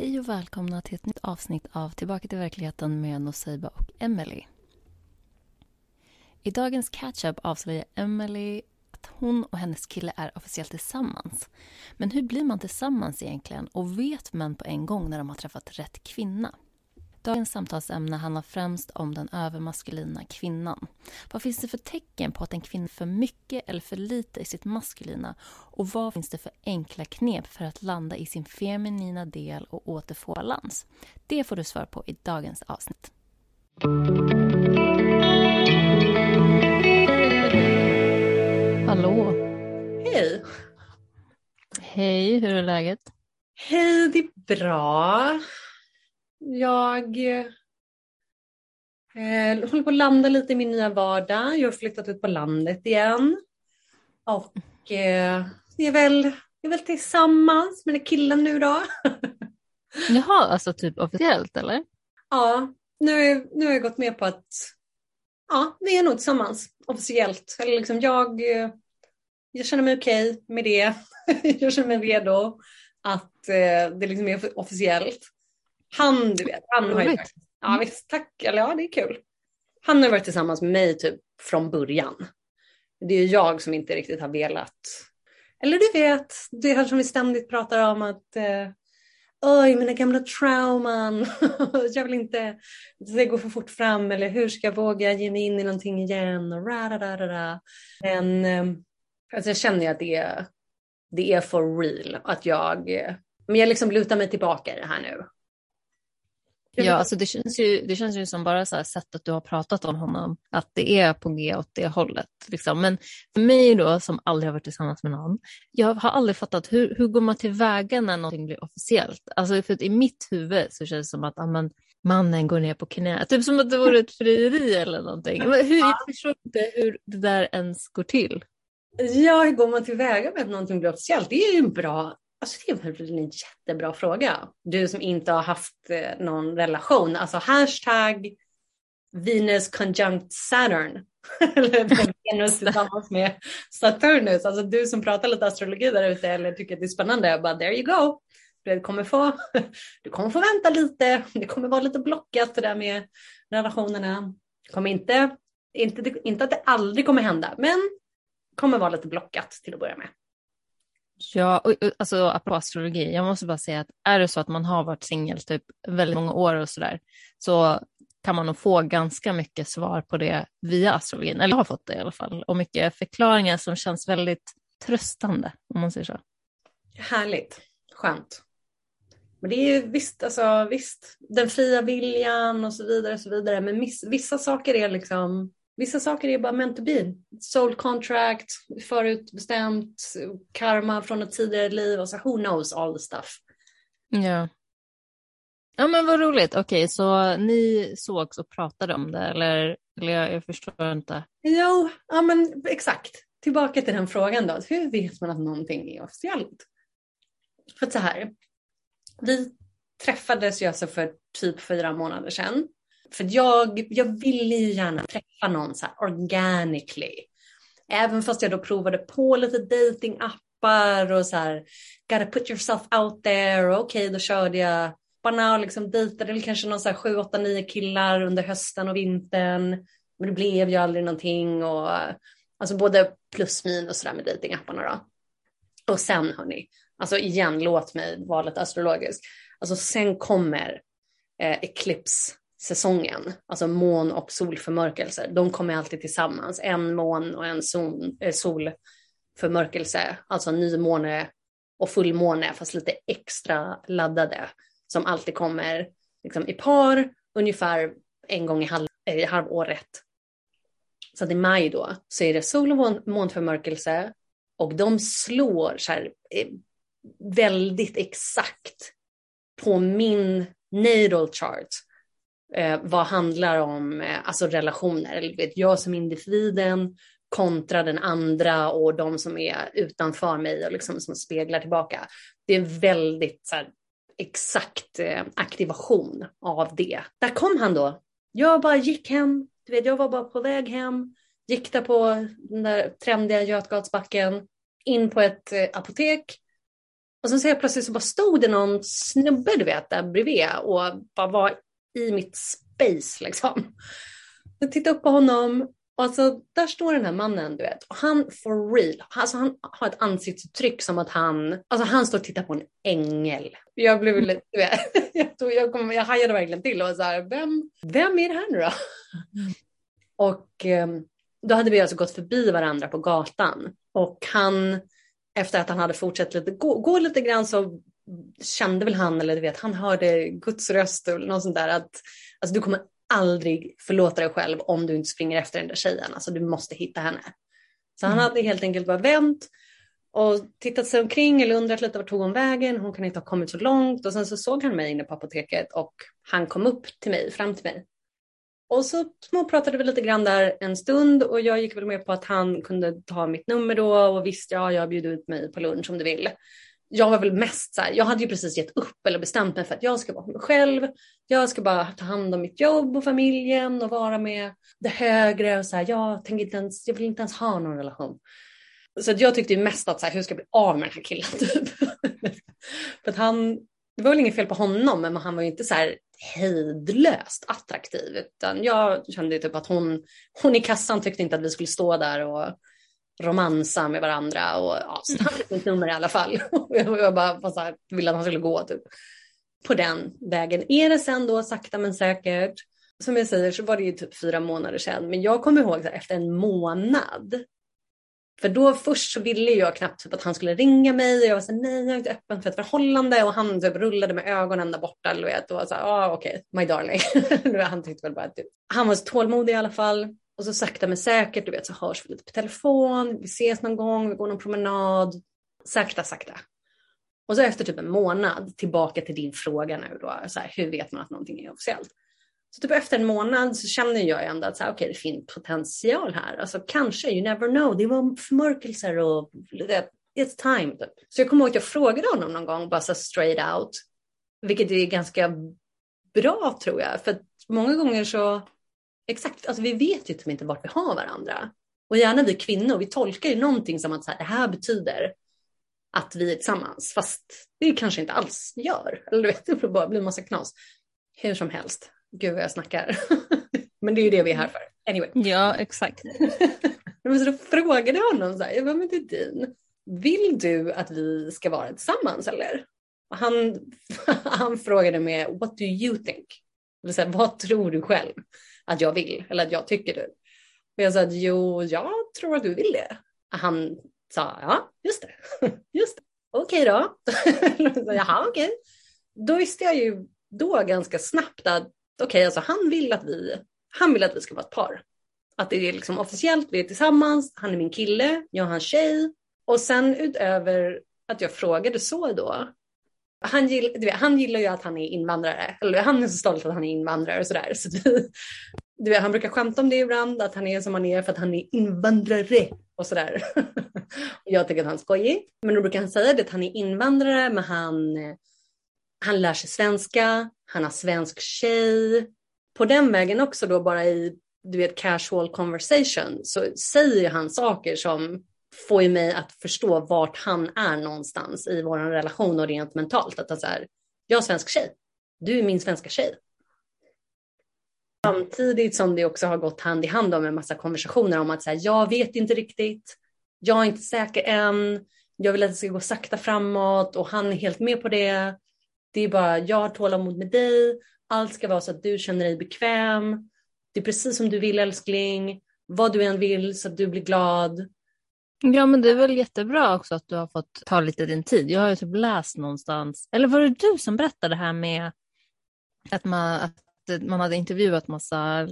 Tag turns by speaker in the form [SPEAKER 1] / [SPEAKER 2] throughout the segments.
[SPEAKER 1] Hej och välkomna till ett nytt avsnitt av Tillbaka till verkligheten med Noseiba och Emily. I dagens catch-up avslöjar Emily att hon och hennes kille är officiellt tillsammans. Men hur blir man tillsammans egentligen och vet män på en gång när de har träffat rätt kvinna? Dagens samtalsämne handlar främst om den övermaskulina kvinnan. Vad finns det för tecken på att en kvinna är för mycket eller för lite i sitt maskulina? Och vad finns det för enkla knep för att landa i sin feminina del och återfå balans? Det får du svar på i dagens avsnitt. Hallå!
[SPEAKER 2] Hej!
[SPEAKER 1] Hej, hur är läget?
[SPEAKER 2] Hej, det är bra. Jag eh, håller på att landa lite i min nya vardag. Jag har flyttat ut på landet igen. Och eh, är väl, är väl tillsammans med den killen nu då.
[SPEAKER 1] Jaha, alltså typ officiellt eller?
[SPEAKER 2] ja, nu, nu har jag gått med på att ja, vi är nog tillsammans officiellt. Eller liksom jag, eh, jag känner mig okej okay med det. jag känner mig redo att eh, det liksom är officiellt. Han, du vet, han har ju ja visst, tack, eller ja det är kul. Han har varit tillsammans med mig typ från början. Det är jag som inte riktigt har velat. Eller du vet, det här som vi ständigt pratar om att eh, oj, mina gamla trauman, jag vill inte, det går för fort fram eller hur ska jag våga ge mig in i någonting igen och ra Men eh, alltså jag känner ju att det är, det är for real, att jag, men jag liksom lutar mig tillbaka i det här nu.
[SPEAKER 1] Ja, alltså det känns ju, det känns ju som bara så här sättet du har pratat om honom, att det är på G åt det hållet. Liksom. Men för mig då, som aldrig har varit tillsammans med någon, jag har aldrig fattat hur, hur går man tillväga när någonting blir officiellt? Alltså för i mitt huvud så känns det som att amen, mannen går ner på knä, typ som att det vore ett frieri eller någonting. Men hur, jag förstår inte hur det där ens går till.
[SPEAKER 2] Ja, hur går man tillväga med att någonting blir officiellt? Det är ju en bra Alltså det är väl en jättebra fråga. Du som inte har haft eh, någon relation. Alltså hashtag Venus conjunct Saturn. eller Venus tillsammans med Saturnus. Alltså du som pratar lite astrologi där ute eller tycker att det är spännande. Bara there you go. Du kommer, få, du kommer få vänta lite. Det kommer vara lite blockat det där med relationerna. Det kommer inte, inte, inte att det aldrig kommer hända, men kommer vara lite blockat till att börja med.
[SPEAKER 1] Ja, och, alltså apropå astrologi, jag måste bara säga att är det så att man har varit singel typ väldigt många år och sådär, så kan man nog få ganska mycket svar på det via astrologin, eller jag har fått det i alla fall, och mycket förklaringar som känns väldigt tröstande, om man säger så.
[SPEAKER 2] Härligt, skönt. Men det är ju visst, alltså visst, den fria viljan och så vidare och så vidare, men miss, vissa saker är liksom Vissa saker är bara meant to be. Soul contract, förutbestämt, karma från ett tidigare liv. Alltså who knows all the stuff.
[SPEAKER 1] Ja. Ja men vad roligt. Okej, okay, så ni sågs och pratade om det eller, eller jag, jag förstår inte.
[SPEAKER 2] Jo, ja men exakt. Tillbaka till den frågan då. Hur vet man att någonting är officiellt? För att så här. Vi träffades ju alltså för typ fyra månader sedan. För jag, jag ville ju gärna träffa någon så här organically. Även fast jag då provade på lite datingappar och så här, gotta put yourself out there. Okej, okay, då körde jag bara och liksom dejtade väl kanske någon så här 7, 8, 9 killar under hösten och vintern. Men det blev ju aldrig någonting och alltså både plus minus sådär med datingapparna då. Och sen hörni, alltså igen, låt mig vara lite astrologisk. Alltså sen kommer eh, Eclipse säsongen, alltså mån och solförmörkelser, de kommer alltid tillsammans. En mån och en sol, äh, solförmörkelse, alltså nymåne och fullmåne, fast lite extra laddade, som alltid kommer liksom, i par ungefär en gång i, halv, i halvåret. Så att i maj då så är det sol och månförmörkelse och de slår så här, eh, väldigt exakt på min natal chart eh, vad handlar om eh, alltså relationer, eller vet, jag som individen kontra den andra och de som är utanför mig och liksom som speglar tillbaka. Det är en väldigt så här, exakt eh, aktivation av det. Där kom han då. Jag bara gick hem, du vet, jag var bara på väg hem, gick där på den där trendiga Götgatsbacken, in på ett eh, apotek Och sen så helt plötsligt så bara stod det någon snubbe du vet där bredvid och bara var i mitt space liksom. Jag tittar upp på honom och alltså där står den här mannen du vet och han for real, alltså han har ett ansiktsuttryck som att han, alltså han står och tittar på en ängel. Jag blev lite, du vet, jag, tog, jag, kom, jag hajade verkligen till och var så här, vem, vem är det här nu då? Och ehm, då hade vi alltså gått förbi varandra på gatan och han, efter att han hade fortsatt lite, gå, gå lite grann så kände väl han, eller du vet, han hörde Guds röst eller något sånt där att alltså, du kommer aldrig förlåta dig själv om du inte springer efter den där tjejen. Alltså du måste hitta henne. Så han mm. hade helt enkelt bara vänt och tittat sig omkring eller undrat lite vart tog hon vägen. Hon kan inte ha kommit så långt och sen så såg han mig inne på apoteket och han kom upp till mig, fram till mig. Och så småpratade vi lite grann där en stund och jag gick väl med på att han kunde ta mitt nummer då och visst ja, jag bjuder ut mig på lunch om du vill. Jag var väl mest så här, jag hade ju precis gett upp eller bestämt mig för att jag ska vara mig själv. Jag ska bara ta hand om mitt jobb och familjen och vara med det högre och så här, jag tänker inte ens, jag vill inte ens ha någon relation. Så jag tyckte ju mest att så här, hur ska jag bli av med den här killen typ. för att han, det var väl inget fel på honom men han var ju inte så här hejdlöst attraktiv. Utan jag kände typ att hon, hon i kassan tyckte inte att vi skulle stå där och romansa med varandra. Och, ja, så han fick mitt nummer i alla fall. Jag bara så här, ville att han skulle gå typ, på den vägen. Är det sen då sakta men säkert. Som jag säger så var det ju typ fyra månader sedan. Men jag kommer ihåg så här, efter en månad för då först så ville jag knappt typ att han skulle ringa mig och jag var så nej jag är inte öppen för ett förhållande och han typ rullade med ögonen där borta du vet och var så ja ah, okej, okay, my darling. han tyckte väl bara att typ, han var så tålmodig i alla fall. Och så sakta men säkert, du vet så hörs vi lite på telefon, vi ses någon gång, vi går någon promenad. Sakta, sakta. Och så efter typ en månad tillbaka till din fråga nu då, så här, hur vet man att någonting är officiellt? Så typ efter en månad så känner jag ändå att så här, okay, det finns potential här. Alltså kanske, you never know. Det var förmörkelser och it's time. Typ. Så jag kommer ihåg att jag frågade honom någon gång bara så straight out. Vilket är ganska bra tror jag. För att många gånger så, exakt, alltså vi vet ju typ inte vart vi har varandra. Och gärna vi kvinnor, vi tolkar ju någonting som att så här, det här betyder att vi är tillsammans. Fast det kanske inte alls gör. Eller du vet, det bara blir massa knas. Hur som helst. Gud vad jag snackar. Men det är ju det vi är här för. Anyway.
[SPEAKER 1] Ja, exakt.
[SPEAKER 2] så då frågade jag honom så här, jag bara, men din, vill du att vi ska vara tillsammans eller? Och han, han frågade mig, what do you think? Det säga, vad tror du själv att jag vill eller att jag tycker du? Och jag sa att jo, jag tror att du vill det. Han sa, ja, just det, just det. Okej okay då. Jaha, okej. Okay. Då visste jag ju då ganska snabbt att okej, okay, alltså han vill att vi, han vill att vi ska vara ett par. Att det är liksom officiellt, vi är tillsammans, han är min kille, jag är hans tjej. Och sen utöver att jag frågade så då, han, gill, vet, han gillar ju att han är invandrare, eller han är så stolt att han är invandrare och sådär. Så du vet, han brukar skämta om det ibland, att han är som han är för att han är invandrare och sådär. jag tycker att han är skojig. Men då brukar han säga det att han är invandrare, men han han lär sig svenska, han har svensk tjej. På den vägen också då bara i du vet, casual conversation så säger han saker som får ju mig att förstå vart han är någonstans i vår relation och rent mentalt. Att han är jag är svensk tjej, du är min svenska tjej. Samtidigt som det också har gått hand i hand med en massa konversationer om att så här, jag vet inte riktigt, jag är inte säker än, jag vill att det ska gå sakta framåt och han är helt med på det. Det är bara, jag har tålamod med dig, allt ska vara så att du känner dig bekväm. Det är precis som du vill älskling, vad du än vill så att du blir glad.
[SPEAKER 1] Ja men det är väl jättebra också att du har fått ta lite din tid. Jag har ju typ läst någonstans, eller var det du som berättade det här med att man, att man hade intervjuat massa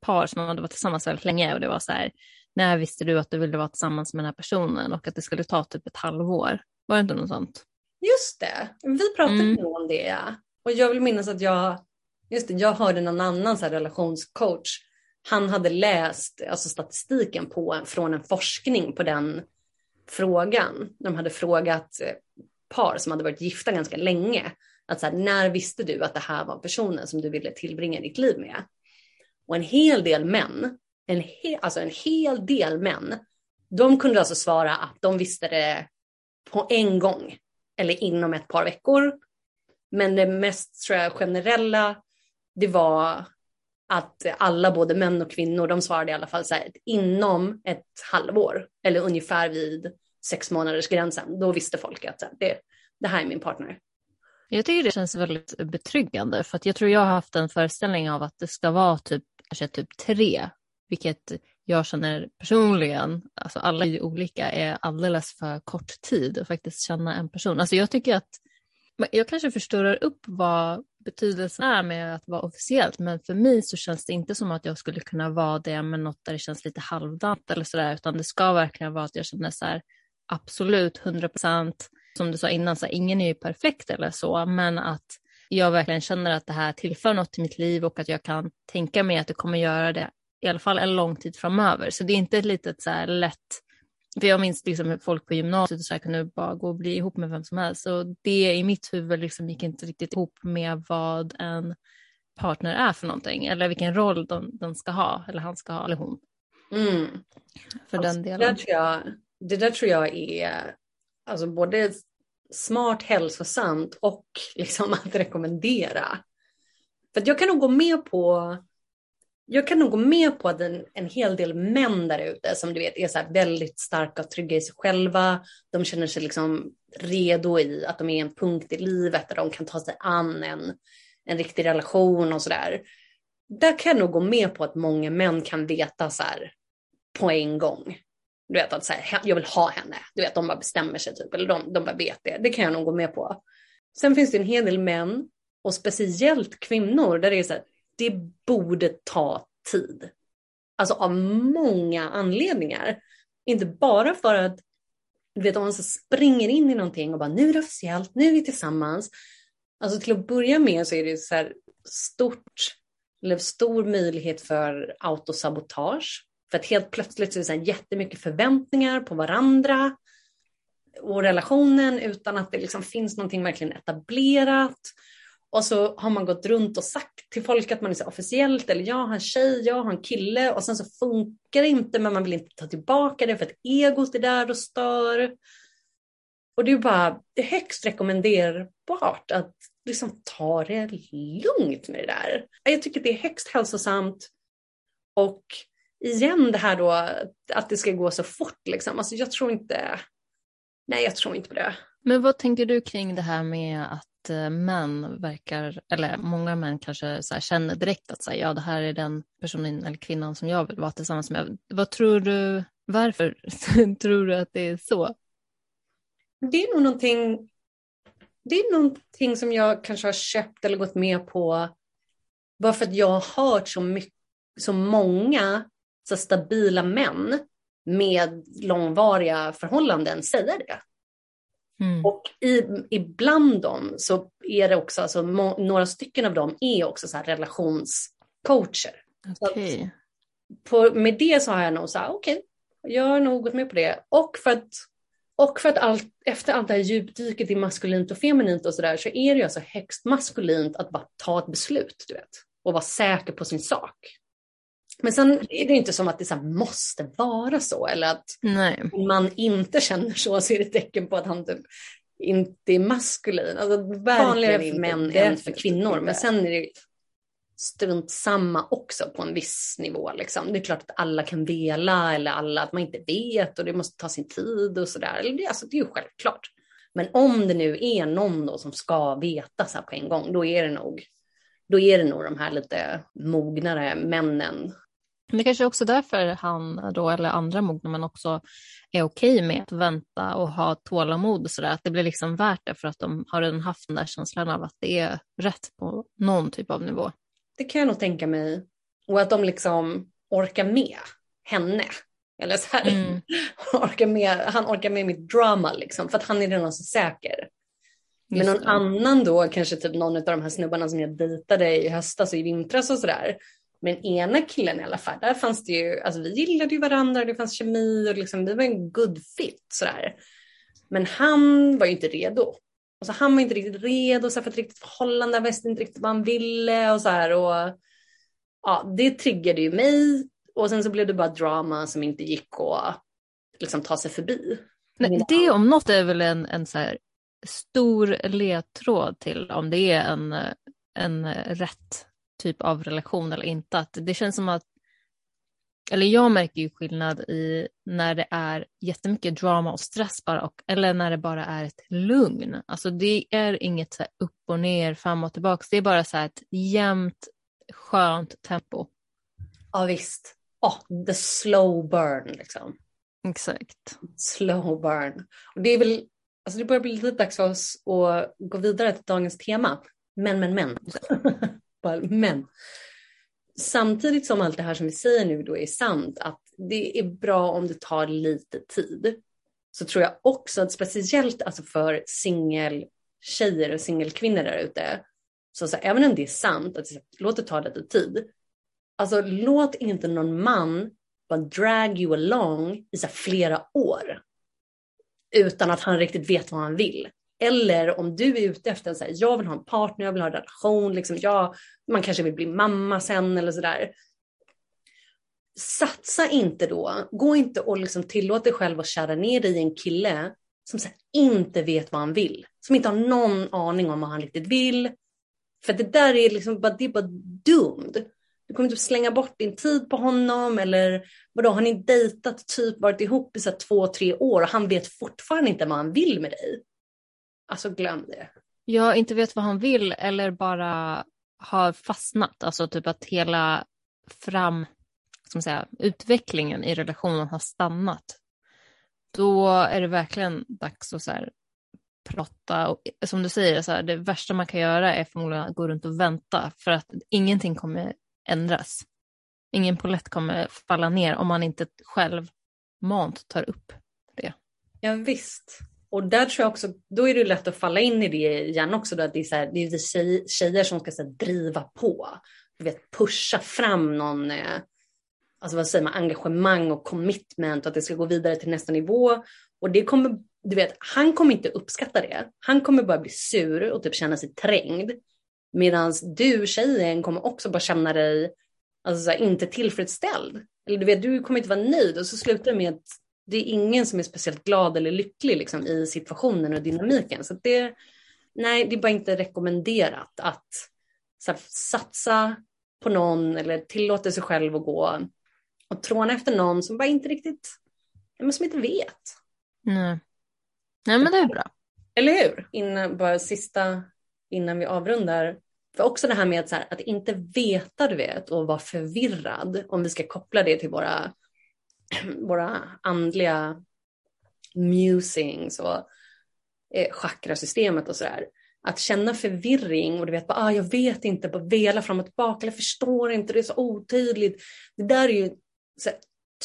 [SPEAKER 1] par som hade varit tillsammans väldigt länge och det var så här, när visste du att du ville vara tillsammans med den här personen och att det skulle ta typ ett halvår? Var det inte något sånt?
[SPEAKER 2] Just det, vi pratade mm. om det. Ja. Och jag vill minnas att jag, just det, jag hörde någon annan så relationscoach. Han hade läst alltså statistiken på, från en forskning på den frågan. De hade frågat eh, par som hade varit gifta ganska länge. Att så här, när visste du att det här var personen som du ville tillbringa ditt liv med? Och en hel del män, en, he, alltså en hel del män, de kunde alltså svara att de visste det på en gång eller inom ett par veckor. Men det mest tror jag, generella, det var att alla, både män och kvinnor, de svarade i alla fall så här, inom ett halvår eller ungefär vid sex månaders gränsen. Då visste folk att det, det här är min partner.
[SPEAKER 1] Jag tycker det känns väldigt betryggande för att jag tror jag har haft en föreställning av att det ska vara typ, kanske typ tre, vilket jag känner personligen, alltså alla är olika, är alldeles för kort tid att faktiskt känna en person. Alltså jag tycker att, jag kanske förstorar upp vad betydelsen är med att vara officiellt, men för mig så känns det inte som att jag skulle kunna vara det med något där det känns lite halvdant eller sådär, utan det ska verkligen vara att jag känner så här, absolut 100 procent, som du sa innan, så här, ingen är ju perfekt eller så, men att jag verkligen känner att det här tillför något till mitt liv och att jag kan tänka mig att det kommer göra det i alla fall en lång tid framöver. Så det är inte ett litet så här lätt, för jag minns liksom folk på gymnasiet och så här kunde bara gå och bli ihop med vem som helst. Och det i mitt huvud liksom gick inte riktigt ihop med vad en partner är för någonting eller vilken roll de, de ska ha eller han ska ha eller hon.
[SPEAKER 2] Mm.
[SPEAKER 1] För
[SPEAKER 2] alltså,
[SPEAKER 1] den delen.
[SPEAKER 2] Det där, tror jag, det där tror jag är alltså både smart, hälsosamt och liksom att rekommendera. För att jag kan nog gå med på jag kan nog gå med på att en, en hel del män där ute som du vet är så väldigt starka och trygga i sig själva. De känner sig liksom redo i att de är en punkt i livet där de kan ta sig an en, en riktig relation och sådär. Där kan jag nog gå med på att många män kan veta så här på en gång. Du vet att så här, jag vill ha henne. Du vet, de bara bestämmer sig typ, eller de, de bara vet det. Det kan jag nog gå med på. Sen finns det en hel del män och speciellt kvinnor där det är så här, det borde ta tid. Alltså av många anledningar. Inte bara för att du vet, om man så springer in i någonting och bara nu är det officiellt, nu är vi tillsammans. Alltså till att börja med så är det så här stort, eller stor möjlighet för autosabotage. För att helt plötsligt så är det så här jättemycket förväntningar på varandra och relationen utan att det liksom finns någonting verkligen etablerat. Och så har man gått runt och sagt till folk att man är så officiellt eller jag har en tjej, jag har en kille och sen så funkar det inte men man vill inte ta tillbaka det för att egot är där och stör. Och det är bara det är högst rekommenderbart att liksom ta det lugnt med det där. Jag tycker det är högst hälsosamt och igen det här då att det ska gå så fort liksom. Alltså jag tror inte, nej jag tror inte på det.
[SPEAKER 1] Men vad tänker du kring det här med att att eh, män verkar, eller många män kanske så känner direkt att så här, ja, det här är den personen eller kvinnan som jag vill vara tillsammans med. Vad tror du, varför tror du att det är så?
[SPEAKER 2] Det är nog någonting, det är någonting som jag kanske har köpt eller gått med på bara för att jag har hört så, mycket, så många så stabila män med långvariga förhållanden säga det. Mm. Och i, ibland dem så är det också, alltså, må, några stycken av dem är också så relationscoacher.
[SPEAKER 1] Okay.
[SPEAKER 2] På, med det så har jag nog så här, okej, okay, jag har nog gått med på det. Och för att, och för att allt, efter allt det här djupdyket i maskulint och feminint och sådär så är det ju alltså högst maskulint att bara ta ett beslut, du vet. Och vara säker på sin sak. Men sen är det inte som att det så måste vara så eller att
[SPEAKER 1] Nej.
[SPEAKER 2] om man inte känner så så är det tecken på att han typ inte är maskulin. Alltså, vanligare för män än för kvinnor. Men sen är det strunt samma också på en viss nivå. Liksom. Det är klart att alla kan vela eller alla att man inte vet och det måste ta sin tid och sådär. Alltså, det är ju självklart. Men om det nu är någon då som ska veta så här på en gång, då är det nog då är det nog de här lite mognare männen
[SPEAKER 1] det kanske är också därför han då, eller andra mogna men också är okej med att vänta och ha tålamod och sådär. Att det blir liksom värt det för att de har redan haft den där känslan av att det är rätt på någon typ av nivå.
[SPEAKER 2] Det kan jag nog tänka mig. Och att de liksom orkar med henne. Eller så här, mm. orkar med, han orkar med mitt drama liksom, för att han är redan så säker. Men någon annan då, kanske typ någon av de här snubbarna som jag dejtade i höstas och i vintras och sådär, men ena killen i alla fall, där fanns det ju, alltså vi gillade ju varandra, det fanns kemi och liksom, vi var en good fit sådär. Men han var ju inte redo. Alltså han var inte riktigt redo så för ett riktigt förhållande, visste inte riktigt vad han ville och så här. Och, ja, det triggade ju mig och sen så blev det bara drama som inte gick att liksom, ta sig förbi.
[SPEAKER 1] Nej, det om något är väl en, en så här stor ledtråd till om det är en, en rätt typ av relation eller inte. Att det känns som att, eller jag märker ju skillnad i när det är jättemycket drama och stress bara, och, eller när det bara är ett lugn. Alltså det är inget så upp och ner, fram och tillbaka. Det är bara så ett jämnt, skönt tempo.
[SPEAKER 2] Ja visst. Oh, the slow burn liksom.
[SPEAKER 1] Exakt.
[SPEAKER 2] Slow burn. Och det är väl, alltså det börjar bli lite dags för oss att gå vidare till dagens tema. Men, men, men. men. Samtidigt som allt det här som vi säger nu då är sant, att det är bra om det tar lite tid, så tror jag också att speciellt alltså för singeltjejer och singelkvinnor där ute, så, så även om det är sant, att låt det ta lite tid, alltså låt inte någon man bara drag you along i så flera år utan att han riktigt vet vad han vill. Eller om du är ute efter en så här, jag vill ha en partner, jag vill ha en relation, liksom, jag, man kanske vill bli mamma sen eller sådär. Satsa inte då, gå inte och liksom tillåt dig själv att kära ner dig i en kille som så inte vet vad han vill, som inte har någon aning om vad han riktigt vill. För det där är liksom bara, det är bara dumt. Du kommer typ slänga bort din tid på honom eller vadå, har ni dejtat, typ varit ihop i så två, tre år och han vet fortfarande inte vad han vill med dig. Alltså glöm det.
[SPEAKER 1] Jag inte vet vad han vill eller bara har fastnat. Alltså typ att hela fram, som säga, utvecklingen i relationen har stannat. Då är det verkligen dags att så här, prata. Och, som du säger, så här, det värsta man kan göra är förmodligen att gå runt och vänta för att ingenting kommer ändras. Ingen polett kommer falla ner om man inte själv mant tar upp det.
[SPEAKER 2] Ja, visst. Och där tror jag också, då är det lätt att falla in i det igen också, då, att det är, så här, det är tjej, tjejer som ska så här, driva på, du vet, pusha fram någon, eh, alltså vad säger man, engagemang och commitment och att det ska gå vidare till nästa nivå. Och det kommer, du vet, han kommer inte uppskatta det. Han kommer bara bli sur och typ känna sig trängd. Medan du, tjejen, kommer också bara känna dig alltså, här, inte tillfredsställd. Eller du vet, du kommer inte vara nöjd och så slutar det med att det är ingen som är speciellt glad eller lycklig liksom, i situationen och dynamiken. Så det, nej, det är bara inte rekommenderat att här, satsa på någon eller tillåta sig själv att gå och tråna efter någon som bara inte riktigt, men som inte vet.
[SPEAKER 1] Nej. nej, men det är bra.
[SPEAKER 2] Eller hur? Innan, bara sista, innan vi avrundar. För också det här med att, här, att inte veta, du vet, och vara förvirrad, om vi ska koppla det till våra våra andliga musings och eh, chakrasystemet och sådär. Att känna förvirring och du vet, bara, ah, jag vet inte, bara vela fram och tillbaka, jag förstår inte, det är så otydligt. Det där är ju så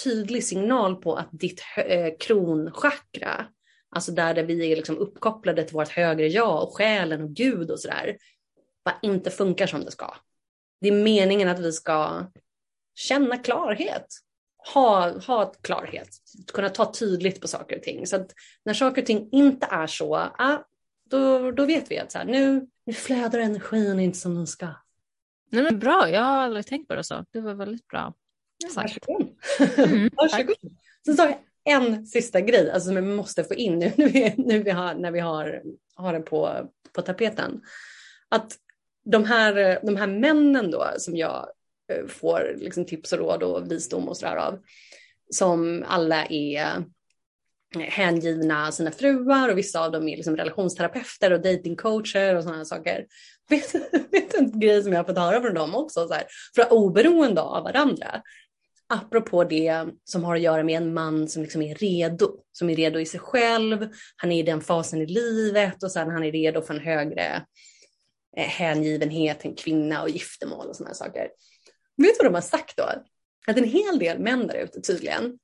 [SPEAKER 2] tydlig signal på att ditt eh, kronchakra, alltså där, där vi är liksom uppkopplade till vårt högre jag och själen och Gud och sådär, bara inte funkar som det ska. Det är meningen att vi ska känna klarhet ha, ha klarhet, kunna ta tydligt på saker och ting. Så att när saker och ting inte är så, ah, då, då vet vi att så här, nu, nu flödar energin inte som den ska.
[SPEAKER 1] Nej, men bra, jag har aldrig tänkt på det så. Det var väldigt bra
[SPEAKER 2] sagt. Varsågod. Mm, Varsågod. Sen så har jag en sista grej alltså, som vi måste få in nu, nu, nu vi har, när vi har, har det på, på tapeten. Att de här, de här männen då som jag Eh, får liksom tips och råd och visdom och sådär av. Som alla är eh, hängivna sina fruar och vissa av dem är liksom relationsterapeuter och datingcoacher och sådana saker. Vet, vet en grej som jag har fått höra från dem också, så här, för oberoende av varandra. Apropå det som har att göra med en man som liksom är redo, som är redo i sig själv, han är i den fasen i livet och sen han är redo för en högre eh, hängivenhet, en kvinna och giftermål och sådana saker. Vet du vad de har sagt då? Att en hel del män där ute tydligen,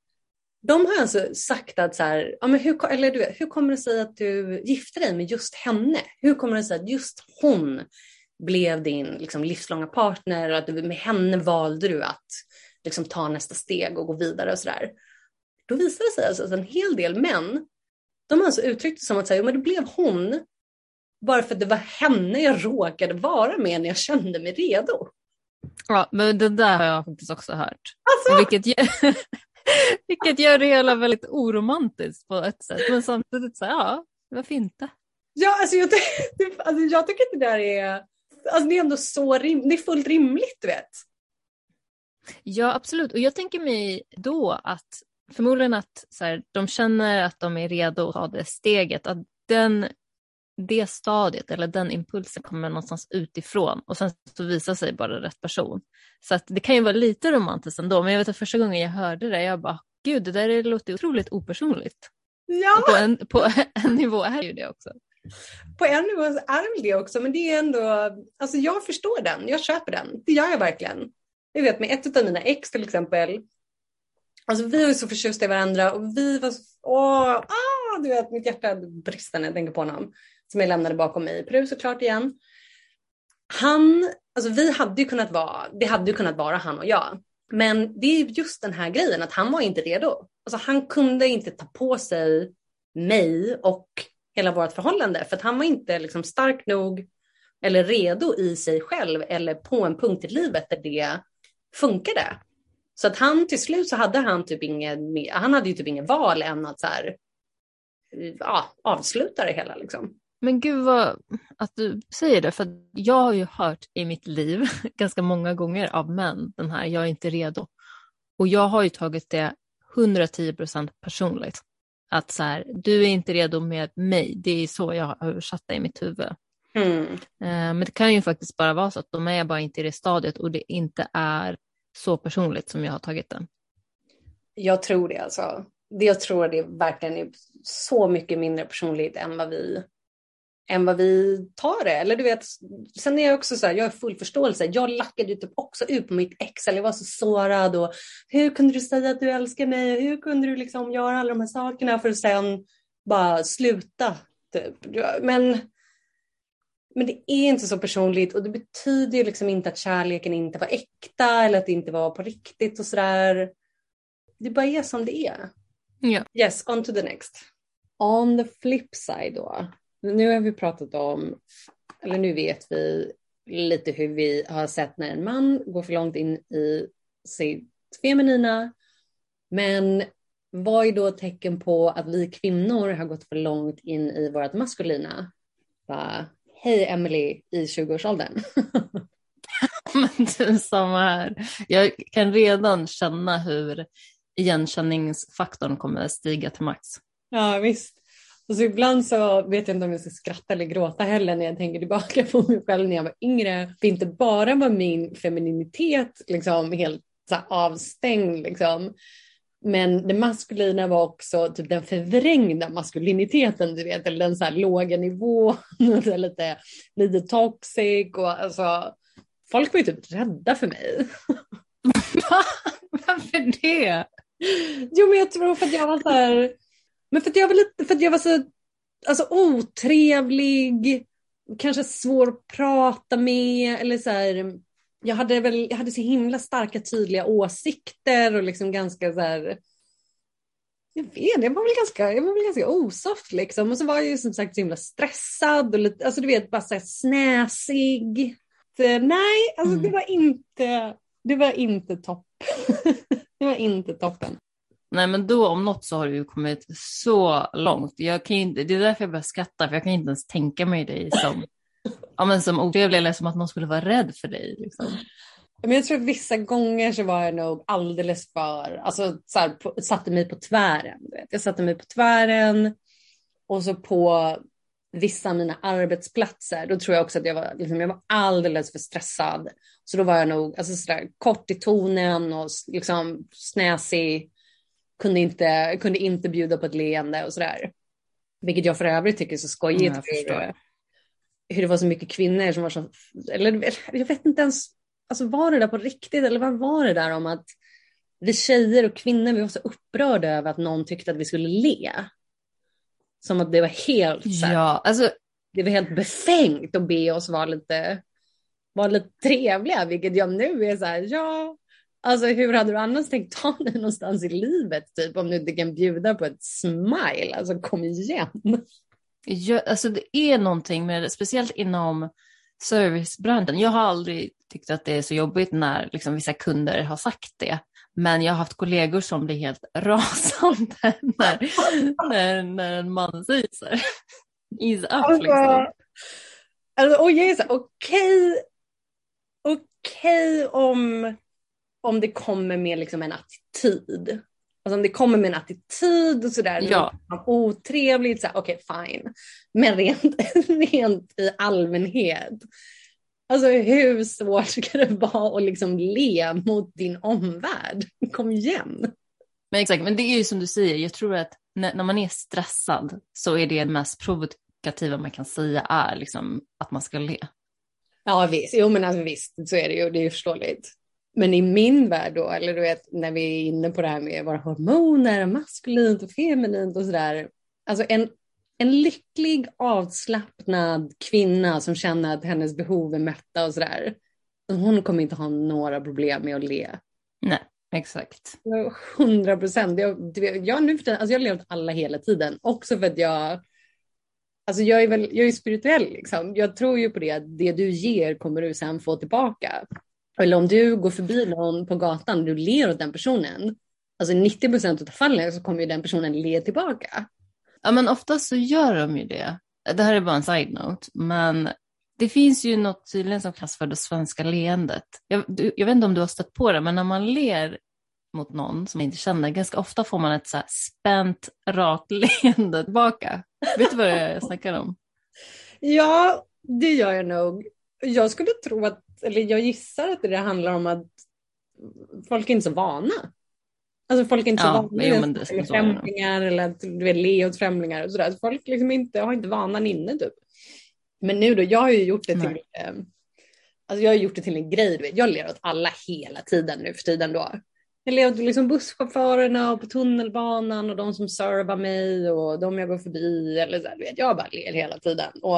[SPEAKER 2] de har alltså sagt att så här, ja, men hur, eller du hur kommer det sig att du gifte dig med just henne? Hur kommer det sig att just hon blev din liksom, livslånga partner och att du, med henne valde du att liksom, ta nästa steg och gå vidare och sådär. Då visar det sig alltså att en hel del män, de har alltså uttryckt det som att säga, men det blev hon bara för att det var henne jag råkade vara med när jag kände mig redo.
[SPEAKER 1] Ja, men det där har jag faktiskt också hört. Alltså? Vilket, gör, vilket gör det hela väldigt oromantiskt på ett sätt. Men samtidigt så ja, varför inte?
[SPEAKER 2] Ja, alltså jag, alltså jag tycker att det där är, alltså det är ändå så rim, det är fullt rimligt du vet.
[SPEAKER 1] Ja, absolut. Och jag tänker mig då att förmodligen att så här, de känner att de är redo att ta det steget, att den, det stadiet eller den impulsen kommer någonstans utifrån och sen så visar sig bara rätt person. Så att det kan ju vara lite romantiskt ändå, men jag vet att första gången jag hörde det, jag bara, gud, det där låter otroligt opersonligt.
[SPEAKER 2] Ja.
[SPEAKER 1] På en, på en nivå är ju det också.
[SPEAKER 2] På en nivå är det väl det också, men det är ändå, alltså jag förstår den, jag köper den, det gör jag verkligen. Jag vet med ett av mina ex till exempel, alltså vi var så förtjusta i varandra och vi var så, åh, ah, du vet mitt hjärta brister när jag tänker på honom. Som jag lämnade bakom mig i Peru såklart igen. Han, alltså vi hade ju kunnat vara, det hade ju kunnat vara han och jag. Men det är just den här grejen att han var inte redo. Alltså han kunde inte ta på sig mig och hela vårt förhållande för att han var inte liksom stark nog eller redo i sig själv eller på en punkt i livet där det funkade. Så att han till slut så hade han typ ingen, han hade ju typ ingen val än att så här, ja, avsluta det hela liksom.
[SPEAKER 1] Men gud vad att du säger det, för jag har ju hört i mitt liv ganska många gånger av män den här, jag är inte redo. Och jag har ju tagit det 110 procent personligt. Att så här, du är inte redo med mig, det är så jag har översatt det i mitt huvud.
[SPEAKER 2] Mm.
[SPEAKER 1] Eh, men det kan ju faktiskt bara vara så att de är bara inte i det stadiet och det inte är så personligt som jag har tagit det.
[SPEAKER 2] Jag tror det alltså. Jag tror det verkligen är så mycket mindre personligt än vad vi än vad vi tar det. Eller du vet, sen är jag också så här, jag har full förståelse. Jag lackade ju typ också ut på mitt ex, eller jag var så sårad och hur kunde du säga att du älskar mig? Hur kunde du liksom göra alla de här sakerna för att sen bara sluta? Typ. Men, men det är inte så personligt och det betyder ju liksom inte att kärleken inte var äkta eller att det inte var på riktigt och sådär. Det bara är som det är.
[SPEAKER 1] Ja.
[SPEAKER 2] Yes, on to the next. On the flip side då nu har vi pratat om, eller nu vet vi lite hur vi har sett när en man går för långt in i sitt feminina. Men vad är då tecken på att vi kvinnor har gått för långt in i vårt maskulina? Bara, Hej Emily i 20-årsåldern.
[SPEAKER 1] Men du, samma här. Jag kan redan känna hur igenkänningsfaktorn kommer att stiga till max.
[SPEAKER 2] Ja visst. Och så ibland så vet jag inte om jag ska skratta eller gråta heller när jag tänker tillbaka på mig själv när jag var yngre. För inte bara var min femininitet liksom helt så avstängd liksom. Men det maskulina var också typ den förvrängda maskuliniteten, du vet, eller den så här låga nivån, lite, lite toxic och alltså folk var ju typ rädda för mig.
[SPEAKER 1] Varför det?
[SPEAKER 2] Jo men jag tror för att jag var så här, men för att jag var lite, för jag var så alltså, otrevlig, kanske svår att prata med eller så här, jag hade väl, jag hade så himla starka tydliga åsikter och liksom ganska så här, jag vet jag var väl ganska, jag var väl ganska osoft liksom och så var jag ju som sagt så himla stressad och lite, alltså du vet bara så här snäsig. Så, nej, alltså mm. det var inte, det var inte topp. det var inte toppen.
[SPEAKER 1] Nej men då om något så har du kommit så långt. Jag kan inte, det är därför jag börjar skratta för jag kan inte ens tänka mig dig som, ja, men som otrevlig eller som att någon skulle vara rädd för dig. Liksom.
[SPEAKER 2] Men jag tror att vissa gånger så var jag nog alldeles för, alltså så här, på, satte mig på tvären. Vet. Jag satte mig på tvären och så på vissa av mina arbetsplatser, då tror jag också att jag var, liksom, jag var alldeles för stressad. Så då var jag nog alltså, sådär, kort i tonen och liksom snäsig kunde inte, kunde inte bjuda på ett leende och sådär. Vilket jag för övrigt tycker är så skojigt. hur, hur det var så mycket kvinnor som var så, eller jag vet inte ens, alltså var det där på riktigt eller vad var det där om att vi tjejer och kvinnor vi var så upprörda över att någon tyckte att vi skulle le. Som att det var helt så här,
[SPEAKER 1] ja, alltså...
[SPEAKER 2] det var helt befängt att be oss vara lite, vara lite trevliga, vilket jag nu är så här, ja, Alltså hur hade du annars tänkt ta dig någonstans i livet typ om du inte kan bjuda på ett smile? Alltså kom igen.
[SPEAKER 1] Ja, alltså det är någonting med det, speciellt inom servicebranschen. Jag har aldrig tyckt att det är så jobbigt när liksom, vissa kunder har sagt det. Men jag har haft kollegor som blir helt rasande när, när, när en man säger så. Ease up alltså, liksom.
[SPEAKER 2] Alltså, och jag är så okej, okay, okej okay om, om det kommer med liksom en attityd. Alltså om det kommer med en attityd och sådär,
[SPEAKER 1] ja.
[SPEAKER 2] otrevligt, så okej okay, fine. Men rent, rent i allmänhet, alltså hur svårt ska det vara att liksom le mot din omvärld? Kom igen.
[SPEAKER 1] Men exakt, men det är ju som du säger, jag tror att när, när man är stressad så är det det mest provokativa man kan säga är liksom att man ska le.
[SPEAKER 2] Ja visst, jo men alltså, visst så är det ju, det är ju förståeligt. Men i min värld då, eller du vet när vi är inne på det här med våra hormoner, maskulint och feminint och sådär. Alltså en, en lycklig avslappnad kvinna som känner att hennes behov är mätta och sådär. Hon kommer inte ha några problem med att le.
[SPEAKER 1] Nej, exakt.
[SPEAKER 2] Hundra procent. Jag, jag, nu alltså jag har levt alla hela tiden, också för att jag Alltså jag är väl, jag är spirituell liksom. Jag tror ju på det, att det du ger kommer du sen få tillbaka. Eller om du går förbi någon på gatan och du ler åt den personen, alltså 90 procent av fallen så kommer ju den personen le tillbaka.
[SPEAKER 1] Ja men oftast så gör de ju det. Det här är bara en side-note, men det finns ju något tydligen som kallas för det svenska leendet. Jag, jag, vet inte om du har stött på det, men när man ler mot någon som man inte känner, ganska ofta får man ett så här spänt, rakt leende tillbaka. Vet du vad jag snackar om?
[SPEAKER 2] Ja, det gör jag nog. Jag skulle tro att eller jag gissar att det handlar om att folk är inte så vana. Alltså folk är inte ja, så vana vid främlingar eller att du vet, le åt främlingar och sådär. folk liksom inte, har inte vanan inne typ. Men nu då, jag har ju gjort det till, eh, alltså jag har gjort det till en grej. Vet. Jag ler åt alla hela tiden nu för tiden då. Jag ler åt liksom busschaufförerna och på tunnelbanan och de som servar mig och de jag går förbi. Eller så här, vet. Jag bara ler hela tiden. Och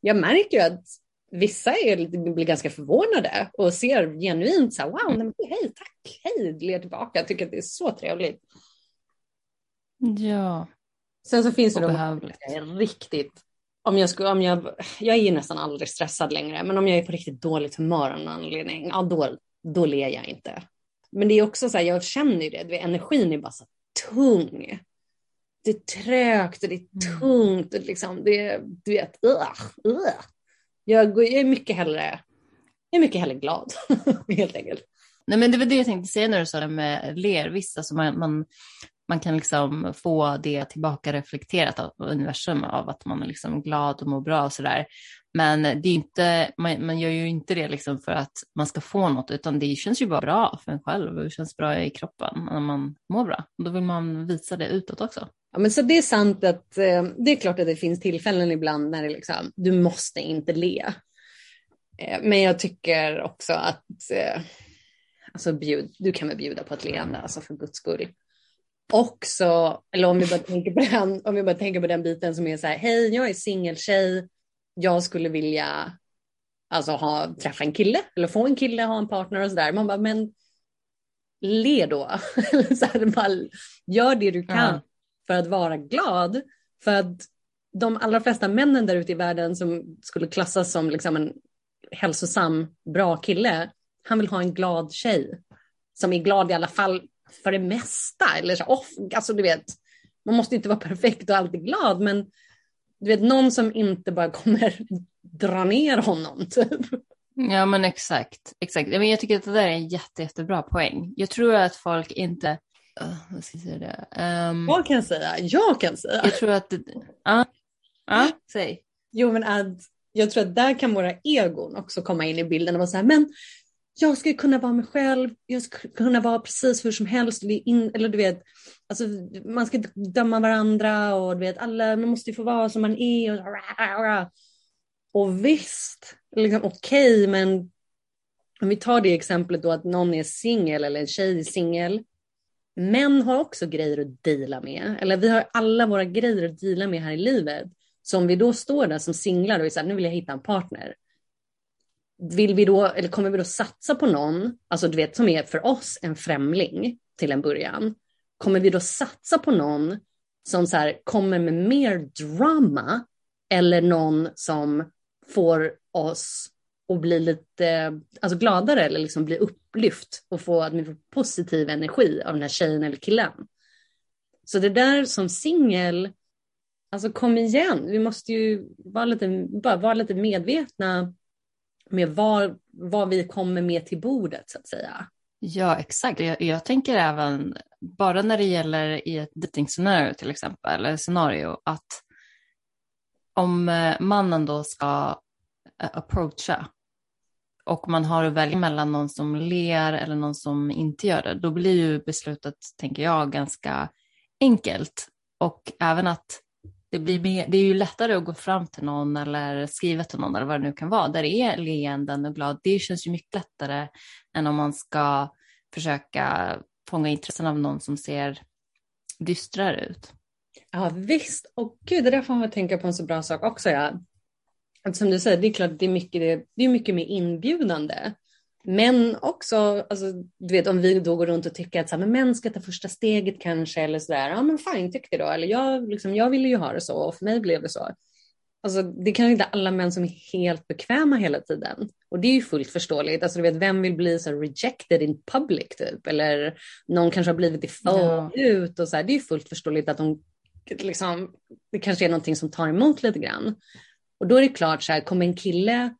[SPEAKER 2] jag märker ju att vissa är, blir ganska förvånade och ser genuint så här, wow, nej, hej, tack, hej, ler tillbaka, jag tycker att det är så trevligt.
[SPEAKER 1] Ja.
[SPEAKER 2] Sen så finns det de riktigt, om jag, skulle, om jag, jag är nästan aldrig stressad längre, men om jag är på riktigt dåligt humör av någon anledning, ja då, då ler jag inte. Men det är också så här, jag känner ju det, det energin är bara så tung. Det är trögt och det är mm. tungt och liksom, det, du vet, uh, uh. Jag, jag är mycket hellre, jag är mycket hellre glad, helt enkelt.
[SPEAKER 1] Nej, men det var det jag tänkte säga när du sa det med ler. Visst, alltså man, man, man kan liksom få det tillbaka reflekterat av universum av att man är liksom glad och mår bra och sådär. Men det är inte, man, man gör ju inte det liksom för att man ska få något, utan det känns ju bara bra för en själv och det känns bra i kroppen när man mår bra. Och då vill man visa det utåt också.
[SPEAKER 2] Ja, men så det är sant att eh, det är klart att det finns tillfällen ibland när det liksom, du måste inte le. Eh, men jag tycker också att eh, alltså bjud, du kan väl bjuda på ett leende, alltså för guds skull. Också, eller om vi bara tänker på den, om vi bara tänker på den biten som är så här, hej, jag är singeltjej, jag skulle vilja alltså ha, träffa en kille eller få en kille, ha en partner och sådär. Man bara, men le då. så här, bara, gör det du kan. Mm för att vara glad. För att de allra flesta männen där ute i världen som skulle klassas som liksom en hälsosam, bra kille, han vill ha en glad tjej. Som är glad i alla fall för det mesta. Eller så, off, alltså du vet, man måste inte vara perfekt och alltid glad, men du vet någon som inte bara kommer dra ner honom. Typ.
[SPEAKER 1] Ja men exakt, exakt. Jag tycker att det där är en jätte, jättebra poäng. Jag tror att folk inte Uh, vad ska jag säga det? Um,
[SPEAKER 2] jag kan säga, jag kan säga.
[SPEAKER 1] Jag tror att, ja, uh, uh, säg.
[SPEAKER 2] Jo men att jag tror att där kan våra egon också komma in i bilden och vara så här, men jag ska kunna vara mig själv, jag ska kunna vara precis hur som helst. Eller du vet, alltså, man ska inte döma varandra och du vet, alla, man måste ju få vara som man är. Och, och visst, liksom, okej, okay, men om vi tar det exemplet då att någon är singel eller en tjej är singel Män har också grejer att dela med. Eller vi har alla våra grejer att dela med här i livet. Så om vi då står där som singlar och är så här, nu vill jag hitta en partner. Vill vi då, eller kommer vi då satsa på någon, alltså du vet som är för oss en främling till en början. Kommer vi då satsa på någon som så här, kommer med mer drama eller någon som får oss och bli lite alltså gladare eller liksom bli upplyft och få att får positiv energi av den här tjejen eller killen. Så det där som singel, Alltså kom igen, vi måste ju vara lite, bara vara lite medvetna med vad, vad vi kommer med till bordet så att säga.
[SPEAKER 1] Ja, exakt. Jag, jag tänker även, bara när det gäller i ett dejtingscenario till exempel, eller scenario, att om eh, mannen då ska eh, approacha och man har att välja mellan någon som ler eller någon som inte gör det, då blir ju beslutet, tänker jag, ganska enkelt. Och även att det, blir mer, det är ju lättare att gå fram till någon eller skriva till någon eller vad det nu kan vara, där det är leenden och glad. Det känns ju mycket lättare än om man ska försöka fånga intressen av någon som ser dystrare ut.
[SPEAKER 2] Ja visst, och gud det där får man tänka på en så bra sak också. Ja. Att som du säger, det är klart det är mycket, det, det är mycket mer inbjudande. Men också, alltså, du vet om vi då går runt och tycker att så här, men män ska ta första steget kanske eller sådär, ja men fine tyck det då, eller jag, liksom, jag ville ju ha det så och för mig blev det så. Alltså det kan ju inte alla män som är helt bekväma hela tiden. Och det är ju fullt förståeligt. Alltså du vet, vem vill bli så rejected in public typ? Eller någon kanske har blivit i förut och så här. Det är ju fullt förståeligt att de liksom, det kanske är någonting som tar emot lite grann. Och då är det klart så här, kommer en kille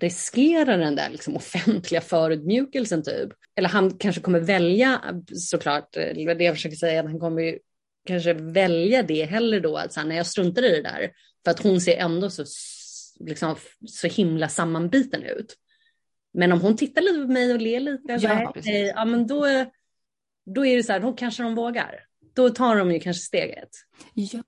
[SPEAKER 2] riskera den där liksom offentliga förutmjukelsen typ? Eller han kanske kommer välja såklart, det jag försöker säga, att han kommer kanske välja det hellre då, alltså när jag struntar i det där. För att hon ser ändå så, liksom, så himla sammanbiten ut. Men om hon tittar lite på mig och ler lite, ja, så här, ja men då, då är det så här, då kanske de vågar. Då tar de ju kanske steget.
[SPEAKER 1] Ja.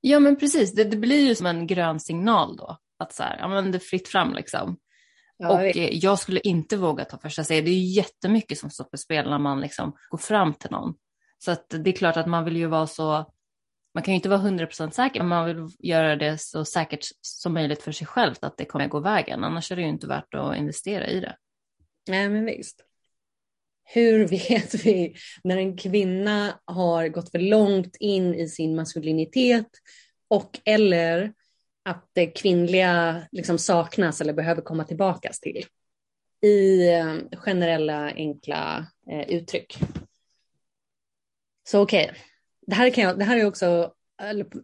[SPEAKER 1] Ja men precis, det, det blir ju som en grön signal då. Att så här, ja men det är fritt fram liksom. Ja, och jag, jag skulle inte våga ta första steget. Det är ju jättemycket som står på spel när man liksom går fram till någon. Så att det är klart att man vill ju vara så, man kan ju inte vara 100% säker, men man vill göra det så säkert som möjligt för sig själv att det kommer att gå vägen. Annars är det ju inte värt att investera i det.
[SPEAKER 2] Nej men visst. Hur vet vi när en kvinna har gått för långt in i sin maskulinitet och eller att det kvinnliga liksom saknas eller behöver komma tillbaka till? I eh, generella enkla eh, uttryck. Så okej, okay. det, här kan jag, det här är också,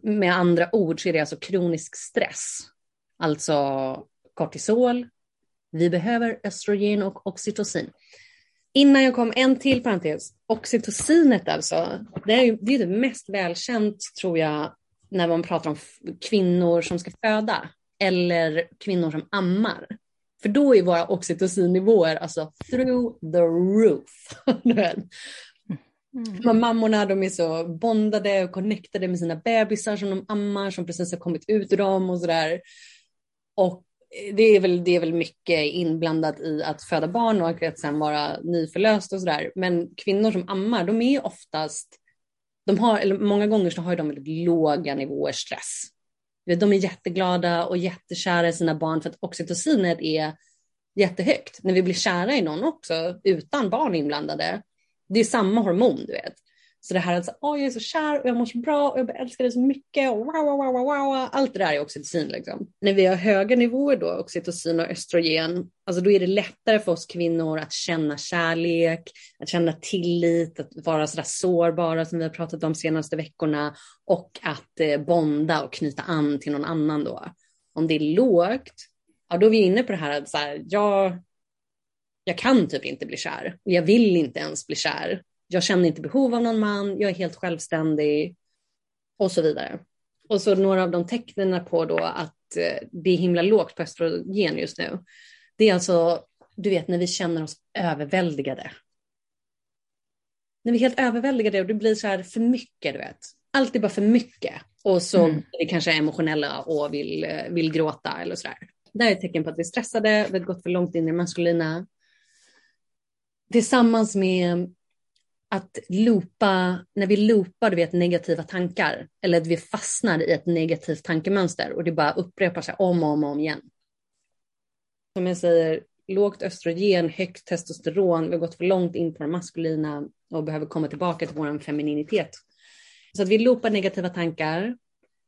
[SPEAKER 2] med andra ord så är det alltså kronisk stress. Alltså kortisol, vi behöver östrogen och oxytocin. Innan jag kom, en till parentes. Oxytocinet alltså, det är, det är det mest välkänt tror jag när man pratar om kvinnor som ska föda eller kvinnor som ammar. För då är våra oxytocinnivåer alltså through the roof. Mm. Mammorna de är så bondade och connectade med sina bebisar som de ammar som precis har kommit ut ur dem och sådär. Och det är, väl, det är väl mycket inblandat i att föda barn och att sen vara nyförlöst och sådär. Men kvinnor som ammar, de är oftast, de har, eller många gånger så har de väldigt låga nivåer stress. De är jätteglada och jättekära i sina barn för att oxytocinet är jättehögt. När vi blir kära i någon också, utan barn inblandade, det är samma hormon, du vet. Så det här att oh, jag är så kär och jag mår så bra och jag älskar dig så mycket och wow, wow, wow, wow, wow. Allt det där är oxytocin liksom. När vi har höga nivåer då, oxytocin och östrogen, alltså då är det lättare för oss kvinnor att känna kärlek, att känna tillit, att vara sådär sårbara som vi har pratat om de senaste veckorna och att eh, bonda och knyta an till någon annan då. Om det är lågt, ja då är vi inne på det här att så här, jag, jag kan typ inte bli kär och jag vill inte ens bli kär jag känner inte behov av någon man, jag är helt självständig och så vidare. Och så några av de tecknen på då att eh, det är himla lågt på östrogen just nu. Det är alltså, du vet när vi känner oss överväldigade. När vi är helt överväldigade och det blir så här för mycket, du vet. Allt är bara för mycket. Och så mm. är vi kanske emotionella och vill, eh, vill gråta eller så där. Det här är ett tecken på att vi är stressade, vi har gått för långt in i det maskulina. Tillsammans med att loopa, när vi loopar du vet, negativa tankar eller att vi fastnar i ett negativt tankemönster och det bara upprepar sig om och om, och om igen. Som jag säger, lågt östrogen, högt testosteron, vi har gått för långt in på det maskulina och behöver komma tillbaka till vår femininitet. Så att vi loopar negativa tankar.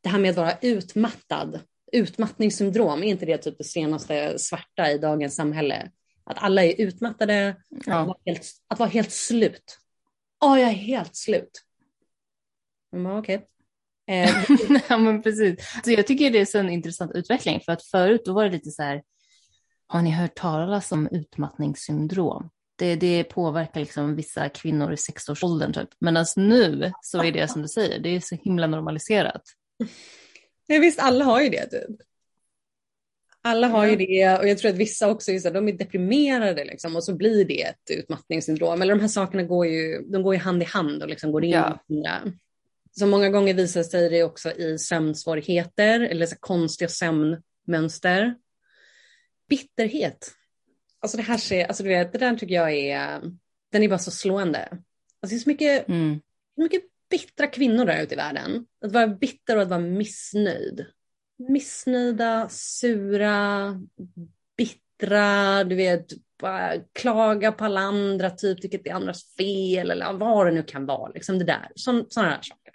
[SPEAKER 2] Det här med att vara utmattad, utmattningssyndrom, är inte det typ det senaste svarta i dagens samhälle? Att alla är utmattade, ja. att, vara helt, att vara helt slut. Åh, jag är helt slut. Okej. Okay.
[SPEAKER 1] Eh, ja men precis. Så jag tycker det är en intressant utveckling för att förut då var det lite så här, har ni hört talas om utmattningssyndrom? Det, det påverkar liksom vissa kvinnor i sexårsåldern typ. Men alltså nu så är det som du säger, det är så himla normaliserat.
[SPEAKER 2] Ja, visst, alla har ju det typ. Alla har ju det och jag tror att vissa också är, så, de är deprimerade liksom, och så blir det ett utmattningssyndrom. Eller de här sakerna går ju, de går ju hand i hand och liksom går in ja. i varandra. Så många gånger visar sig det också i sömnsvårigheter eller så konstiga sömnmönster. Bitterhet. Alltså det här ser, alltså du vet, det där tycker jag är, den är bara så slående. Alltså det är så mycket, mm. mycket bittra kvinnor där ute i världen. Att vara bitter och att vara missnöjd. Missnöjda, sura, bittra, du vet, bara klaga på alla andra, typ tycker att det är andras fel eller vad det nu kan vara. Liksom det där, sådana här saker.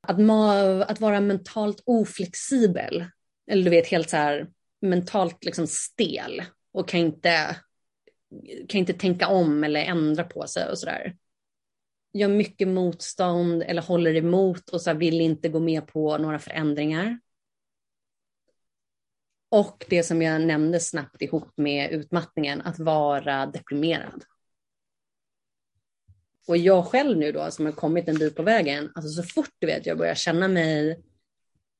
[SPEAKER 2] Att, att vara mentalt oflexibel, eller du vet helt så här mentalt liksom stel och kan inte, kan inte tänka om eller ändra på sig och sådär. Gör mycket motstånd eller håller emot och så vill inte gå med på några förändringar. Och det som jag nämnde snabbt ihop med utmattningen, att vara deprimerad. Och jag själv nu då som har kommit en bit på vägen, alltså så fort du vet jag börjar känna mig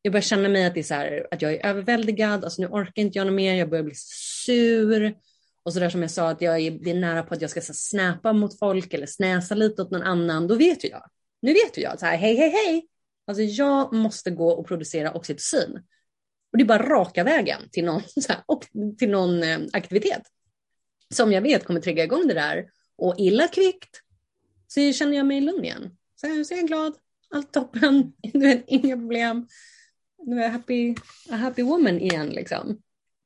[SPEAKER 2] jag börjar känna mig att, det är så här, att jag är överväldigad, alltså nu orkar inte jag något mer, jag börjar bli sur. Och så där som jag sa, att jag blir nära på att jag ska så, snäpa mot folk eller snäsa lite åt någon annan, då vet ju jag. Nu vet ju jag, så här, hej, hej, hej. Alltså jag måste gå och producera oxytocin. Och det är bara raka vägen till någon, så här, och till någon eh, aktivitet. Som jag vet kommer trigga igång det där. Och illa kvickt så känner jag mig lugn igen. Så, här, så är jag glad, allt toppen, du vet, inga problem nu är jag happy, a happy woman igen liksom.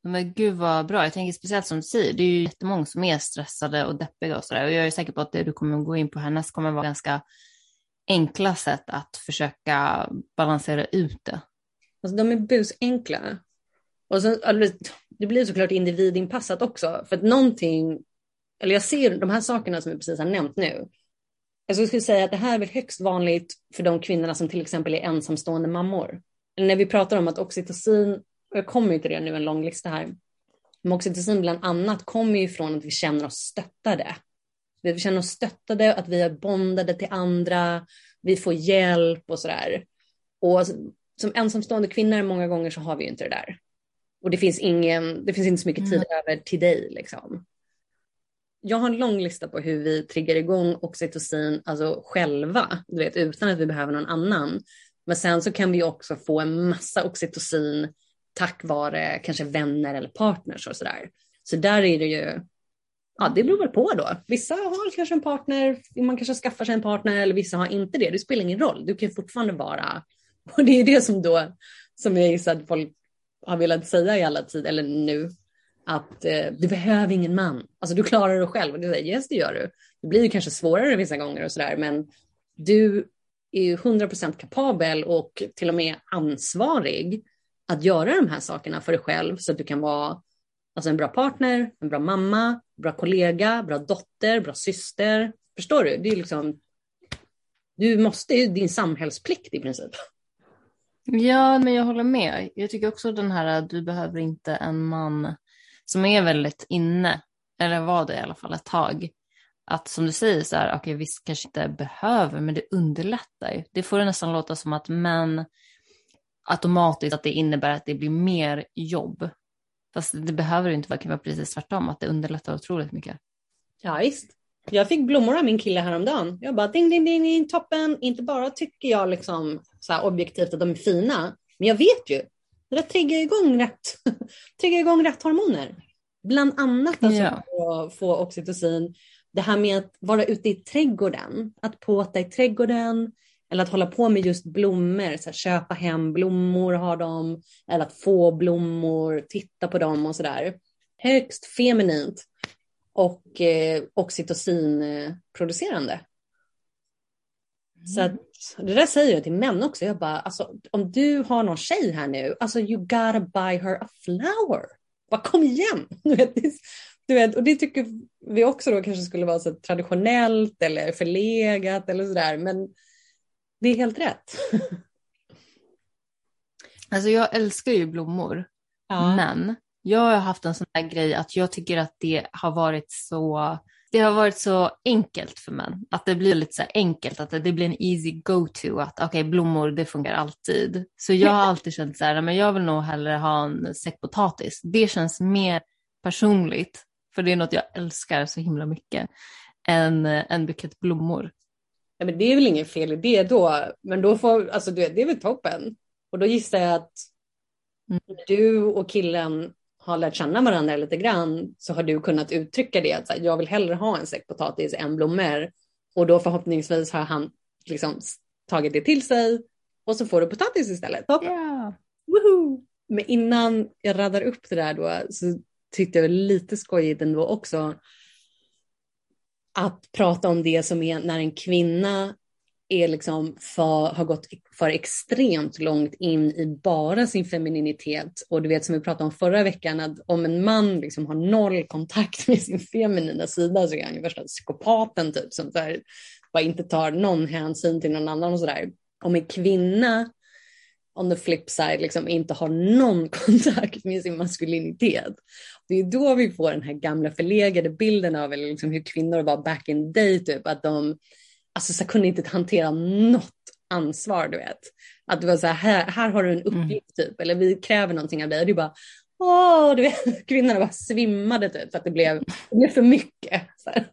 [SPEAKER 1] Men gud vad bra. Jag tänker speciellt som du säger, det är ju jättemånga som är stressade och deppiga och sådär. Och jag är säker på att det du kommer gå in på härnäst kommer vara ganska enkla sätt att försöka balansera ut det.
[SPEAKER 2] Alltså de är busenkla. Och sen, det blir såklart individinpassat också. För att någonting, eller jag ser de här sakerna som vi precis har nämnt nu. Alltså, jag skulle säga att det här är väl högst vanligt för de kvinnorna som till exempel är ensamstående mammor när vi pratar om att oxytocin, och jag kommer ju till det nu, en lång lista här, men oxytocin bland annat kommer ju från att vi känner oss stöttade. Vi känner oss stöttade, att vi är bondade till andra, vi får hjälp och sådär. Och alltså, som ensamstående kvinnor många gånger så har vi ju inte det där. Och det finns, ingen, det finns inte så mycket tid mm. över till dig liksom. Jag har en lång lista på hur vi triggar igång oxytocin, alltså själva, du vet, utan att vi behöver någon annan. Men sen så kan vi också få en massa oxytocin tack vare kanske vänner eller partners och sådär. Så där är det ju, ja det beror väl på då. Vissa har kanske en partner, man kanske skaffar sig en partner eller vissa har inte det. Det spelar ingen roll, du kan fortfarande vara, och det är det som då, som jag gissar att folk har velat säga i alla tid, eller nu, att eh, du behöver ingen man. Alltså du klarar det själv. Och du säger yes det gör du. Det blir ju kanske svårare vissa gånger och sådär men du är ju 100% kapabel och till och med ansvarig att göra de här sakerna för dig själv så att du kan vara alltså en bra partner, en bra mamma, bra kollega, bra dotter, bra syster. Förstår du? Det är liksom, du måste, det är din samhällsplikt i princip.
[SPEAKER 1] Ja, men jag håller med. Jag tycker också den här, äh, du behöver inte en man som är väldigt inne, eller var det i alla fall ett tag, att som du säger, så här, okej okay, visst kanske inte behöver, men det underlättar ju. Det får det nästan låta som att män automatiskt att det innebär att det blir mer jobb. Fast det behöver ju inte vara, det kan vara precis tvärtom, att det underlättar otroligt mycket.
[SPEAKER 2] Ja visst. Jag fick blommor av min kille häromdagen. Jag bara ding, ding, ding, ding toppen. Inte bara tycker jag liksom så här objektivt att de är fina, men jag vet ju. Det triggar igång rätt, triggar igång rätt hormoner. Bland annat alltså ja. få, få oxytocin det här med att vara ute i trädgården, att påta i trädgården eller att hålla på med just blommor, så här, köpa hem blommor, ha dem, eller att få blommor, titta på dem och sådär. Högst feminint och eh, oxytocinproducerande. Mm. Så att, det där säger jag till män också. Jag bara, alltså, om du har någon tjej här nu, alltså you gotta buy her a flower. Bara kom igen! Du vet, och det tycker vi också då kanske skulle vara så traditionellt eller förlegat eller sådär, men det är helt rätt.
[SPEAKER 1] Alltså jag älskar ju blommor,
[SPEAKER 2] Ja.
[SPEAKER 1] men jag har haft en sån här grej att jag tycker att det har varit så det har varit så enkelt för män. Att det blir lite så enkelt, att det, det blir en easy go-to. Att okej, blommor det funkar alltid. Så jag har alltid känt så här, men jag vill nog hellre ha en säck potatis. Det känns mer personligt, för det är något jag älskar så himla mycket, än en bukett blommor.
[SPEAKER 2] Ja, men det är väl ingen fel idé då, men då får, alltså det, det är väl toppen. Och då gissar jag att
[SPEAKER 1] Mm.
[SPEAKER 2] du och killen har lärt känna varandra lite grann så har du kunnat uttrycka det att så här, jag vill hellre ha en säck potatis än blommor. Och då förhoppningsvis har han liksom tagit det till sig och så får du potatis istället. Woohoo! Men innan jag raddar upp det där då så tyckte jag det var lite skojigt ändå också att prata om det som är när en kvinna är liksom för, har gått för extremt långt in i bara sin femininitet. Och du vet som vi pratade om förra veckan, att om en man liksom har noll kontakt med sin feminina sida så är han ju värsta psykopaten typ som så här, bara inte tar någon hänsyn till någon annan och sådär. Om en kvinna on the flip side liksom inte har någon kontakt med sin maskulinitet. Det är då vi får den här gamla förlegade bilden av liksom hur kvinnor var back in the day, typ att de alltså, så kunde inte hantera något ansvar, du vet. Att det var så här, här, här har du en uppgift typ, eller vi kräver någonting av dig och du bara Åh, du vet, kvinnorna bara svimmade typ för att det blev, det blev för mycket. Så här.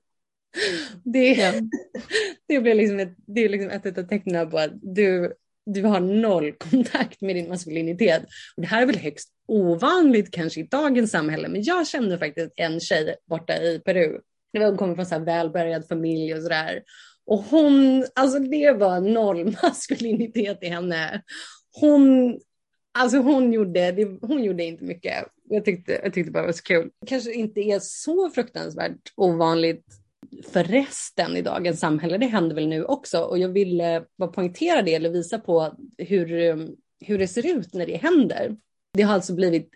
[SPEAKER 2] Det,
[SPEAKER 1] Ja.
[SPEAKER 2] det, blir liksom ett, det är liksom ett av tecknen på att du, du har noll kontakt med din maskulinitet. Och det här är väl högst ovanligt kanske i dagens samhälle, men jag kände faktiskt en tjej borta i Peru. Det var, hon kommer från så här välbärgad familj och sådär. Och hon, alltså det var noll maskulinitet i henne. Hon, alltså hon gjorde, det, hon gjorde inte mycket. Jag tyckte, jag tyckte bara det var så kul. Kanske inte är så fruktansvärt ovanligt för resten i dagens samhälle. Det händer väl nu också och jag ville eh, bara poängtera det eller visa på hur, eh, hur det ser ut när det händer. Det har alltså blivit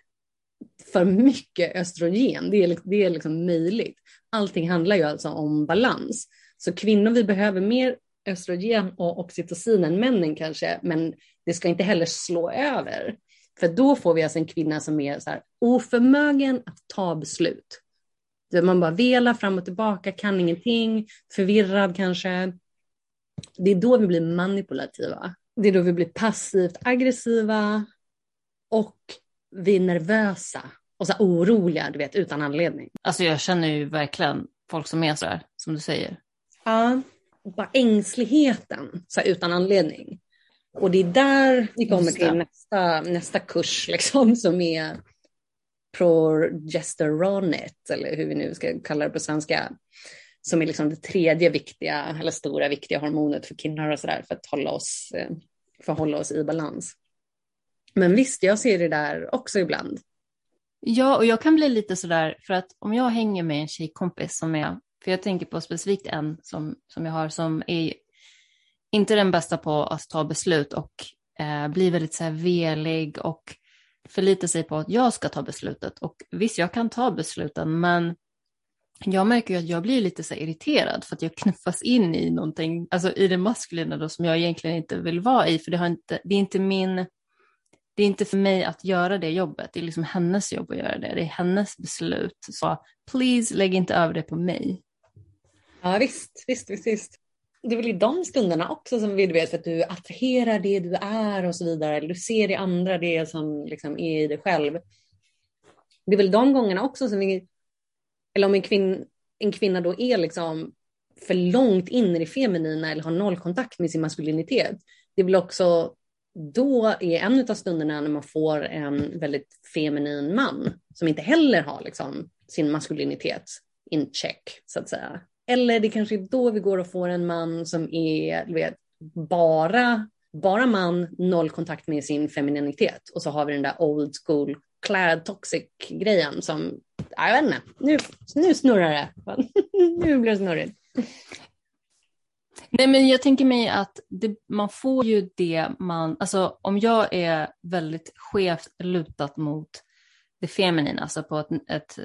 [SPEAKER 2] för mycket östrogen. Det är, det är liksom möjligt. Allting handlar ju alltså om balans. Så kvinnor, vi behöver mer östrogen och oxytocin än männen kanske, men det ska inte heller slå över. För då får vi alltså en kvinna som är så här oförmögen att ta beslut. Man bara velar fram och tillbaka, kan ingenting, förvirrad kanske. Det är då vi blir manipulativa. Det är då vi blir passivt aggressiva och vi är nervösa och så oroliga, du vet, utan anledning.
[SPEAKER 1] Alltså jag känner ju verkligen folk som är sådär, som du säger.
[SPEAKER 2] Ja, bara ängsligheten så här, utan anledning. Och det är där vi kommer till nästa, nästa kurs liksom, som är progesteronet, eller hur vi nu ska kalla det på svenska. Som är liksom det tredje viktiga, eller stora viktiga hormonet för kvinnor och sådär, för att hålla oss, eh, för att hålla oss i balans. Men visst, jag ser det där också ibland.
[SPEAKER 1] Ja, och jag kan bli lite sådär, för att om jag hänger med en tjejkompis som är, för jag tänker på specifikt en som, som jag har som är inte den bästa på att ta beslut och eh, blir väldigt så här velig och förlitar sig på att jag ska ta beslutet. Och visst, jag kan ta besluten, men jag märker ju att jag blir lite så irriterad för att jag knuffas in i någonting, alltså i det maskulina då som jag egentligen inte vill vara i, för det, har inte, det är inte min det är inte för mig att göra det jobbet, det är liksom hennes jobb att göra det, det är hennes beslut. Så please lägg inte över det på mig.
[SPEAKER 2] Ja visst, visst, visst, visst. Det är väl i de stunderna också som vi du vet för att du attraherar det du är och så vidare. Eller du ser i andra det som liksom är i dig själv. Det är väl de gångerna också som vi, eller om en, kvin, en kvinna då är liksom för långt in i det feminina eller har noll kontakt med sin maskulinitet. Det är väl också då är en av stunderna när man får en väldigt feminin man som inte heller har liksom sin maskulinitet in check så att säga. Eller det kanske är då vi går och får en man som är vet, bara, bara man, noll kontakt med sin femininitet. Och så har vi den där old school clad toxic grejen som, jag vet inte, nu, nu snurrar det. nu blir det snurrigt.
[SPEAKER 1] Nej men jag tänker mig att det, man får ju det man, alltså om jag är väldigt skevt lutat mot det feminina, alltså på ett, ett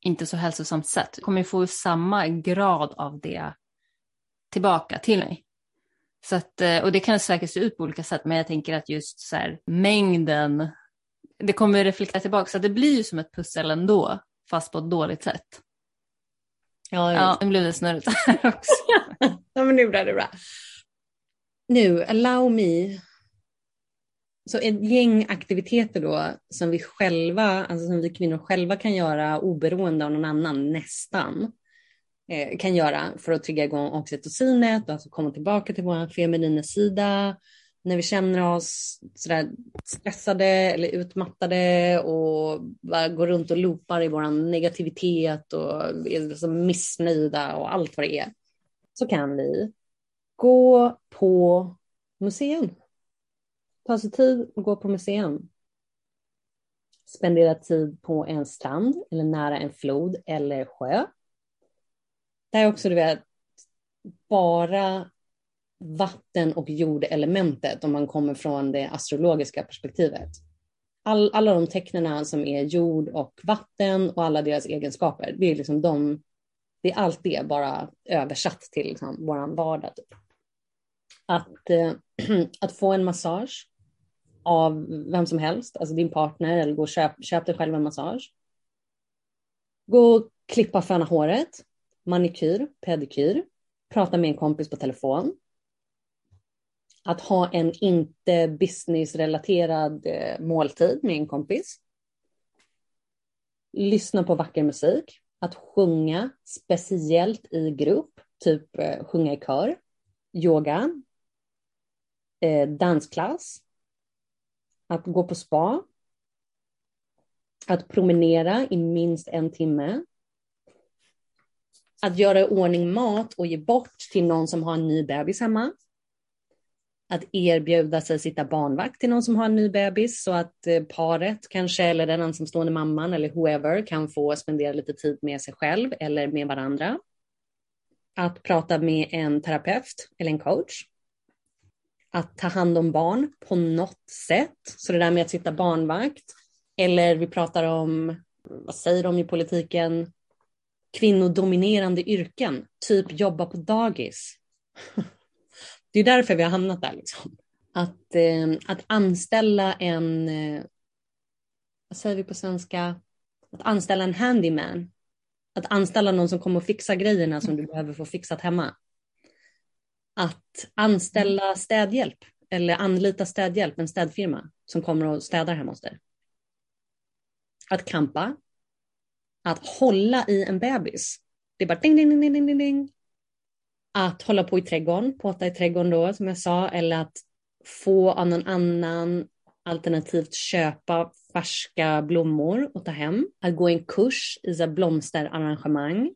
[SPEAKER 1] inte så hälsosamt sätt, kommer jag få samma grad av det tillbaka till mig. Så att, eh, och det kan säkert se ut på olika sätt, men jag tänker att just så här, mängden, det kommer reflektera tillbaka, så det blir ju som ett pussel ändå, fast på ett dåligt sätt.
[SPEAKER 2] Ja,
[SPEAKER 1] Ja, nu blev det snurrigt här också.
[SPEAKER 2] ja men nu blir det bra. Nu, allow me. Så ett gäng aktiviteter då som vi själva, alltså som vi kvinnor själva kan göra oberoende av någon annan, nästan, eh, kan göra för att trigga igång oxytocinet, alltså komma tillbaka till vår feminina sida. När vi känner oss sådär stressade eller utmattade och bara går runt och loopar i vår negativitet och är liksom missnöjda och allt vad det är. Så kan vi gå på museum. Ta sig tid och gå på museum. Spendera tid på en strand eller nära en flod eller sjö. Det är också, du vet, bara vatten och jordelementet om man kommer från det astrologiska perspektivet. All, alla de tecknen som är jord och vatten och alla deras egenskaper, det är liksom de, det är allt det bara översatt till liksom vår vardag. Typ. Att, eh, att få en massage av vem som helst, alltså din partner eller gå och köp, köp dig själv en massage. Gå och klippa föna håret, manikyr, pedikyr, prata med en kompis på telefon. Att ha en inte businessrelaterad eh, måltid med en kompis. Lyssna på vacker musik. Att sjunga, speciellt i grupp, typ eh, sjunga i kör. Yoga. Eh, dansklass. Att gå på spa. Att promenera i minst en timme att göra i ordning mat och ge bort till någon som har en ny bebis hemma. Att erbjuda sig sitta barnvakt till någon som har en ny bebis så att eh, paret kanske eller den ensamstående mamman eller whoever kan få spendera lite tid med sig själv eller med varandra. Att prata med en terapeut eller en coach. Att ta hand om barn på något sätt. Så det där med att sitta barnvakt. Eller vi pratar om, vad säger de i politiken, kvinnodominerande yrken, typ jobba på dagis. Det är därför vi har hamnat där. Liksom. Att, eh, att anställa en, eh, vad säger vi på svenska, att anställa en handyman. Att anställa någon som kommer och fixar grejerna som du behöver få fixat hemma. Att anställa städhjälp eller anlita städhjälp, en städfirma som kommer och städar hemma hos dig. Att kampa, att hålla i en bebis. Det är bara ding, ding, ding, ding, ding, ding. Att hålla på i trädgården, påta i trädgården då som jag sa, eller att få av någon annan alternativt köpa färska blommor och ta hem. Att gå en kurs i blomsterarrangemang.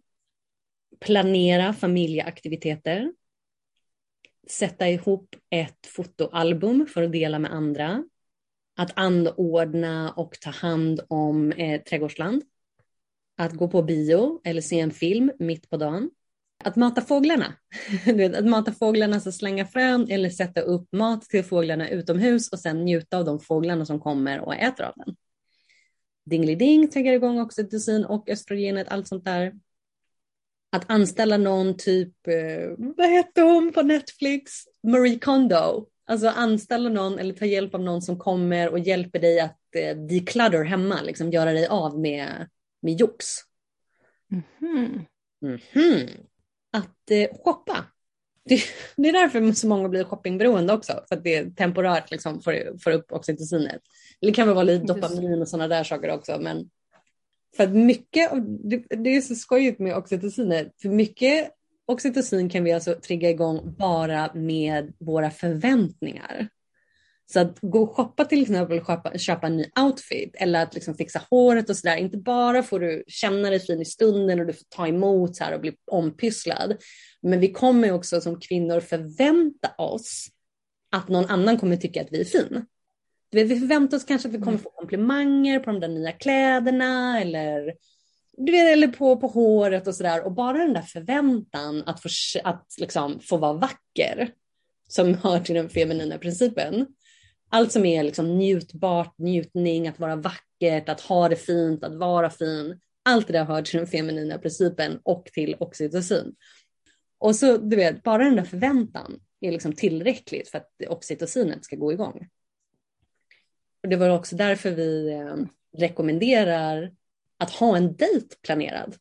[SPEAKER 2] Planera familjeaktiviteter. Sätta ihop ett fotoalbum för att dela med andra. Att anordna och ta hand om eh, trädgårdsland att gå på bio eller se en film mitt på dagen. Att mata fåglarna. att mata fåglarna, alltså slänga frön eller sätta upp mat till fåglarna utomhus och sen njuta av de fåglarna som kommer och äter av den. Dingeliding triggar igång oxytocin och östrogenet, allt sånt där. Att anställa någon typ, eh, vad hette hon på Netflix? Marie Kondo. Alltså anställa någon eller ta hjälp av någon som kommer och hjälper dig att eh, declutter hemma, liksom göra dig av med med jox.
[SPEAKER 1] Mm-hmm.
[SPEAKER 2] Mm-hmm. Att eh, shoppa. Det, det, är därför så många blir shoppingberoende också, för att det temporärt liksom får, får upp oxytocinet. Det kan väl vara lite dopamin och sådana där saker också, men för att mycket, det, det är så skojigt med oxytociner, för mycket oxytocin kan vi alltså trigga igång bara med våra förväntningar. Så att gå och shoppa till exempel och köpa, köpa en ny outfit eller att liksom fixa håret och sådär. Inte bara får du känna dig fin i stunden och du får ta emot så här och bli ompysslad. Men vi kommer också som kvinnor förvänta oss att någon annan kommer tycka att vi är fin. Vet, vi förväntar oss kanske att vi kommer få komplimanger på de där nya kläderna eller, du vet, eller på, på håret och sådär. Och bara den där förväntan att få, att liksom få vara vacker som hör till den feminina principen allt som är liksom njutbart, njutning, att vara vackert, att ha det fint, att vara fin. Allt det där hör till den feminina principen och till oxytocin. Och så du vet, bara den där förväntan är liksom tillräckligt för att oxytocinet ska gå igång. Och det var också därför vi eh, rekommenderar att ha en dejt planerad.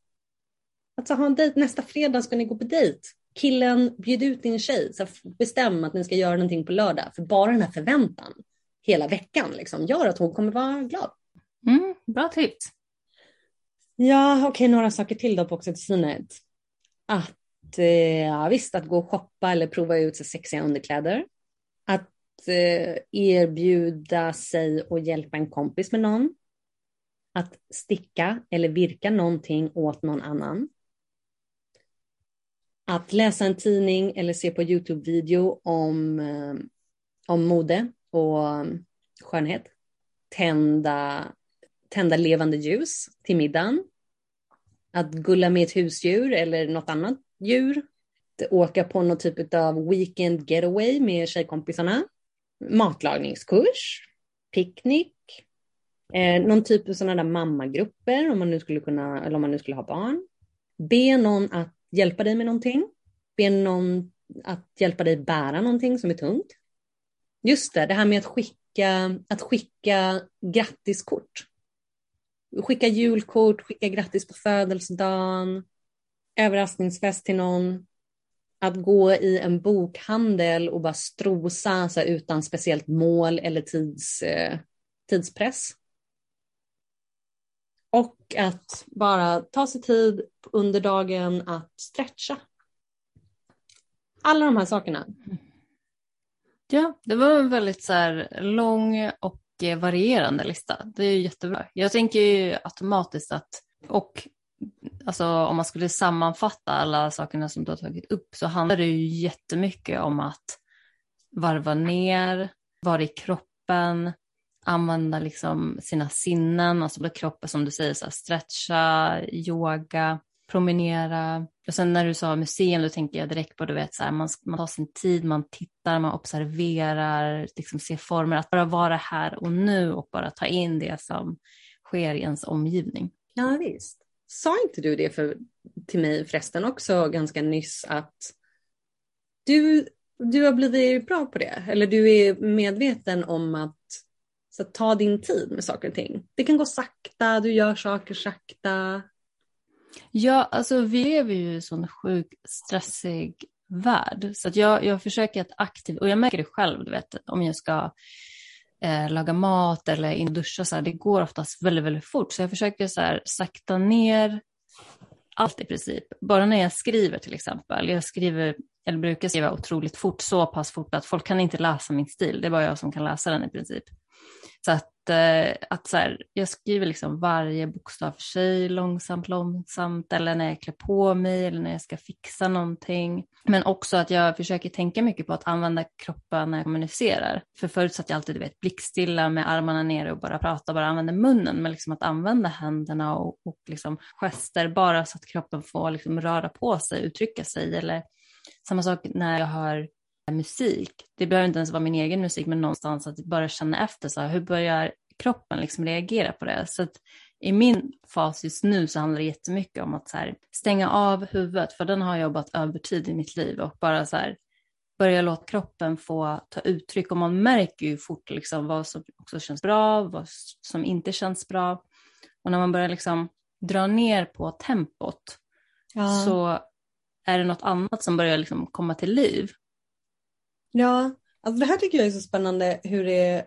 [SPEAKER 2] Alltså ha en dejt, nästa fredag ska ni gå på dejt. Killen, bjud ut din tjej, så bestäm att ni ska göra någonting på lördag. För bara den här förväntan hela veckan liksom, gör att hon kommer vara glad.
[SPEAKER 1] Mm, bra tips.
[SPEAKER 2] Ja, okej, okay, några saker till då på oxytocinet. Att, eh, ja, visst, att gå och shoppa eller prova ut så sexiga underkläder. Att eh, erbjuda sig och hjälpa en kompis med någon. Att sticka eller virka någonting åt någon annan. Att läsa en tidning eller se på Youtube-video om, eh, om mode och eh, skönhet. Tända, tända levande ljus till middagen. Att gulla med ett husdjur eller något annat djur. Att åka på någon typ av weekend getaway med tjejkompisarna. Matlagningskurs. Picknick. Eh, någon typ av sådana där mammagrupper om man nu skulle kunna, eller om man nu skulle ha barn. Be någon att hjälpa dig med någonting. Be någon att hjälpa dig bära någonting som är tungt. Just det, det här med att skicka, att skicka grattiskort. Skicka julkort, skicka grattis på födelsedagen, överraskningsfest till någon. Att gå i en bokhandel och bara strosa så här, utan speciellt mål eller tids, eh, tidspress. Och att bara ta sig tid under dagen att stretcha. Alla de här sakerna.
[SPEAKER 1] Ja, det var en väldigt så här, lång och eh, varierande lista. Det är jättebra. Jag tänker ju automatiskt att, och alltså, om man skulle sammanfatta alla sakerna som du har tagit upp så handlar det ju jättemycket om att varva ner, vara i kroppen, använda liksom sina sinnen, alltså både kroppen som du säger, så här, stretcha, yoga, promenera. Och sen när du sa museum, då tänker jag direkt på, du vet, så här, man, man tar sin tid, man tittar, man observerar, liksom ser former, att bara vara här och nu och bara ta in det som sker i ens omgivning.
[SPEAKER 2] Ja, visst. Sa inte du det för, till mig förresten också ganska nyss att du, du har blivit bra på det? Eller du är medveten om att så ta din tid med saker och ting. Det kan gå sakta, du gör saker sakta.
[SPEAKER 1] Ja, alltså vi lever ju i en sån sjuk, stressig värld. Så att jag, jag försöker att aktivt, och jag märker det själv, du vet, om jag ska eh, laga mat eller in och duscha, så här, det går oftast väldigt, väldigt fort. Så jag försöker så här, sakta ner allt i princip. Bara när jag skriver till exempel. Jag skriver, eller brukar skriva otroligt fort, så pass fort att folk kan inte läsa min stil. Det är bara jag som kan läsa den i princip. Så att, eh, att så här, jag skriver liksom varje bokstav för sig, långsamt, långsamt, eller när jag klär på mig eller när jag ska fixa någonting. Men också att jag försöker tänka mycket på att använda kroppen när jag kommunicerar. För förut satt jag alltid du vet, blickstilla med armarna nere och bara prata, bara använda munnen, men liksom att använda händerna och, och liksom gester bara så att kroppen får liksom röra på sig, uttrycka sig. Eller samma sak när jag har musik. Det behöver inte ens vara min egen musik, men någonstans att bara känna efter, så här, hur börjar kroppen liksom reagera på det? Så att i min fas just nu så handlar det jättemycket om att så här, stänga av huvudet, för den har jobbat över tid i mitt liv och bara så här, börja låta kroppen få ta uttryck och man märker ju fort liksom vad som också känns bra, vad som inte känns bra. Och när man börjar liksom dra ner på tempot ja. så är det något annat som börjar liksom komma till liv.
[SPEAKER 2] Ja, alltså det här tycker jag är så spännande hur det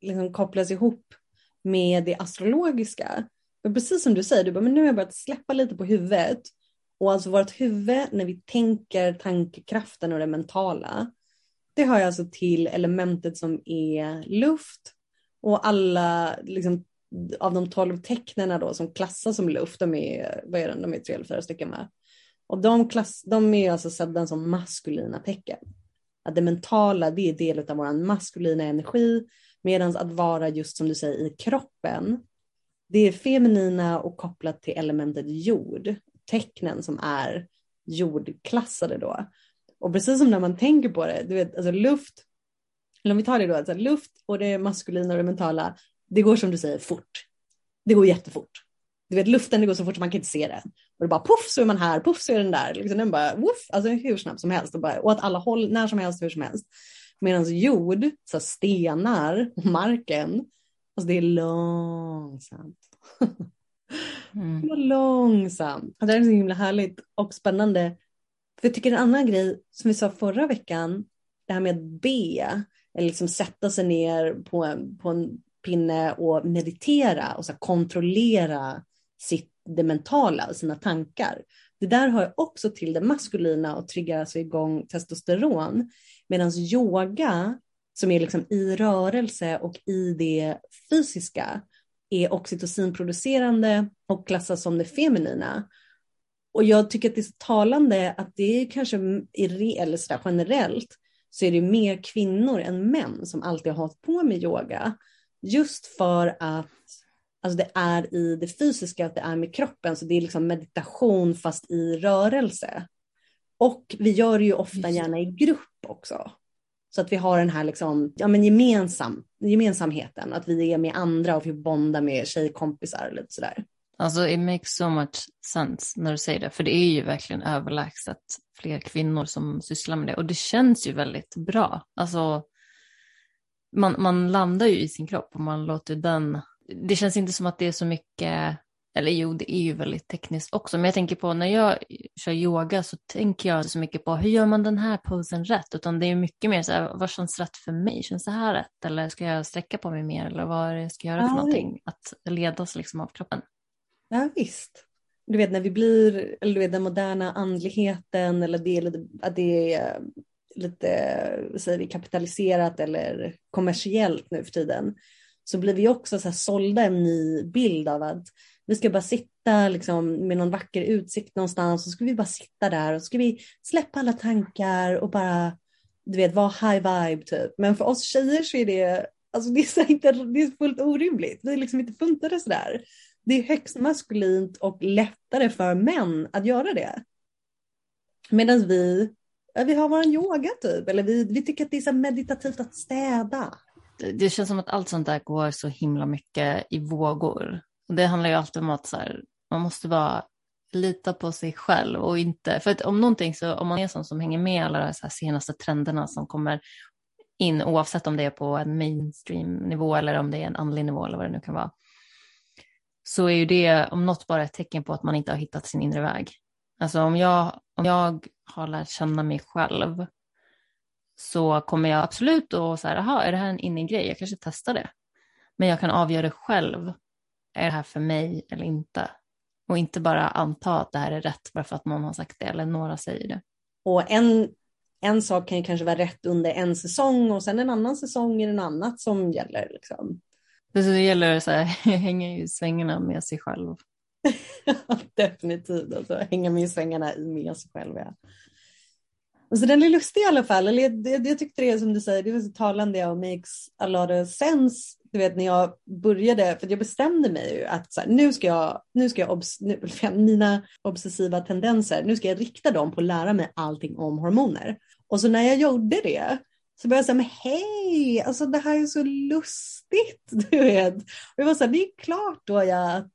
[SPEAKER 2] liksom kopplas ihop med det astrologiska. Men precis som du säger, du bara, men nu har jag börjat släppa lite på huvudet. Och alltså vårt huvud när vi tänker tankekraften och det mentala. Det hör jag alltså till elementet som är luft. Och alla liksom, av de tolv tecknen då som klassas som luft, de är, vad är det, de är tre eller fyra stycken med. Och de, klass, de är alltså sedda som maskulina tecken att det mentala det är del av vår maskulina energi medan att vara just som du säger i kroppen det är feminina och kopplat till elementet jord, tecknen som är jordklassade då. Och precis som när man tänker på det, du vet alltså luft, eller om vi tar det då, alltså luft och det maskulina och det mentala, det går som du säger fort. Det går jättefort. Du vet luften, det går så fort så man kan inte se det. Och det bara poff så är man här, poff så är den där. Liksom den bara woof, alltså hur snabbt som helst och, bara, att alla håll, när som helst, hur som helst. Medan jord, så stenar och marken, alltså det är långsamt. Mm. Det långsamt. Det är så himla härligt och spännande. För jag tycker en annan grej som vi sa förra veckan, det här med att be, eller liksom sätta sig ner på en, på en pinne och meditera och så kontrollera sitt, det mentala, sina tankar. Det där hör också till det maskulina och triggar alltså igång testosteron. Medan yoga, som är liksom i rörelse och i det fysiska, är oxytocinproducerande och klassas som det feminina. Och jag tycker att det är så talande att det är kanske, eller så generellt, så är det mer kvinnor än män som alltid har hållit på med yoga. Just för att alltså det är i det fysiska, att det är med kroppen, så det är liksom meditation fast i rörelse. Och vi gör det ju ofta gärna i grupp också. Så att vi har den här liksom, ja, men gemensam, gemensamheten, att vi är med andra och vi bondar med tjejkompisar och lite sådär.
[SPEAKER 1] Alltså it makes so much sense när du säger det, för det är ju verkligen överlägset fler kvinnor som sysslar med det och det känns ju väldigt bra. Alltså man, man landar ju i sin kropp och man låter den, det känns inte som att det är så mycket eller jo, det är ju väldigt tekniskt också, men jag tänker på när jag kör yoga så tänker jag så mycket på hur gör man den här posen rätt, utan det är mycket mer så här, vad känns rätt för mig? Känns det här rätt? Eller ska jag sträcka på mig mer? Eller vad det jag ska göra för ja, någonting? Att ledas liksom av kroppen.
[SPEAKER 2] Ja, visst. Du vet när vi blir, eller du vet den moderna andligheten eller det, att det är lite, säger vi, kapitaliserat eller kommersiellt nu för tiden, så blir vi också så här sålda en ny bild av att vi ska bara sitta liksom, med någon vacker utsikt någonstans och så ska vi bara sitta där och så ska vi släppa alla tankar och bara du vet, vara high vibe typ. Men för oss tjejer så är det, alltså det är, så inte, det är fullt orimligt. Vi är liksom inte funtade sådär. Det är högst maskulint och lättare för män att göra det. Medan vi, vi har vår yoga typ, eller vi, vi tycker att det är så meditativt att städa.
[SPEAKER 1] Det känns som att allt sånt där går så himla mycket i vågor. Och det handlar ju alltid om att så här, man måste bara lita på sig själv och inte, för att om någonting så, om man är sån som hänger med alla de här senaste trenderna som kommer in, oavsett om det är på en mainstream-nivå eller om det är en andlig nivå eller vad det nu kan vara, så är ju det om något bara ett tecken på att man inte har hittat sin inre väg. Alltså om jag, om jag har lärt känna mig själv så kommer jag absolut att säga, jaha, är det här en inne grej? Jag kanske testar det. Men jag kan avgöra själv är det här för mig eller inte? Och inte bara anta att det här är rätt bara för att någon har sagt det eller några säger det.
[SPEAKER 2] Och en, en sak kan ju kanske vara rätt under en säsong och sen en annan säsong är det något annat som gäller. Liksom.
[SPEAKER 1] Så det gäller att hänga i svängarna med sig själv.
[SPEAKER 2] Definitivt, alltså, hänga med i svängarna med sig själv. Ja. Så den är lustig i alla fall. Eller, jag, jag tyckte det som du säger, det var så talande och makes a lot of sense du vet när jag började, för jag bestämde mig ju att så här, nu ska jag, nu ska jag, obs, nu, mina obsessiva tendenser, nu ska jag rikta dem på att lära mig allting om hormoner. Och så när jag gjorde det så började jag säga, men hej, alltså det här är så lustigt, du vet. Och jag var så här, det är klart då jag att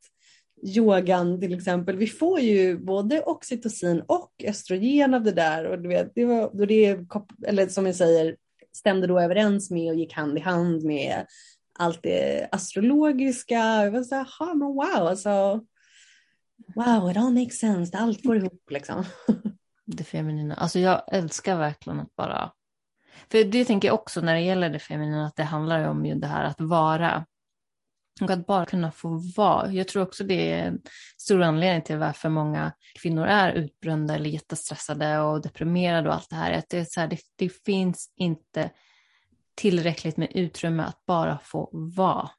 [SPEAKER 2] yogan till exempel, vi får ju både oxytocin och östrogen av det där och du vet, det var, då det, eller som jag säger, stämde då överens med och gick hand i hand med allt det astrologiska. Jag var så här, men wow, alltså. Wow, it all makes sense. Allt går ihop liksom.
[SPEAKER 1] Det feminina. Alltså jag älskar verkligen att bara... För det tänker jag också när det gäller det feminina, att det handlar om ju det här att vara. Och att bara kunna få vara. Jag tror också det är en stor anledning till varför många kvinnor är utbrända eller jättestressade och deprimerade och allt det här. Att det, är så här, det, det finns inte tillräckligt med utrymme att bara få vara.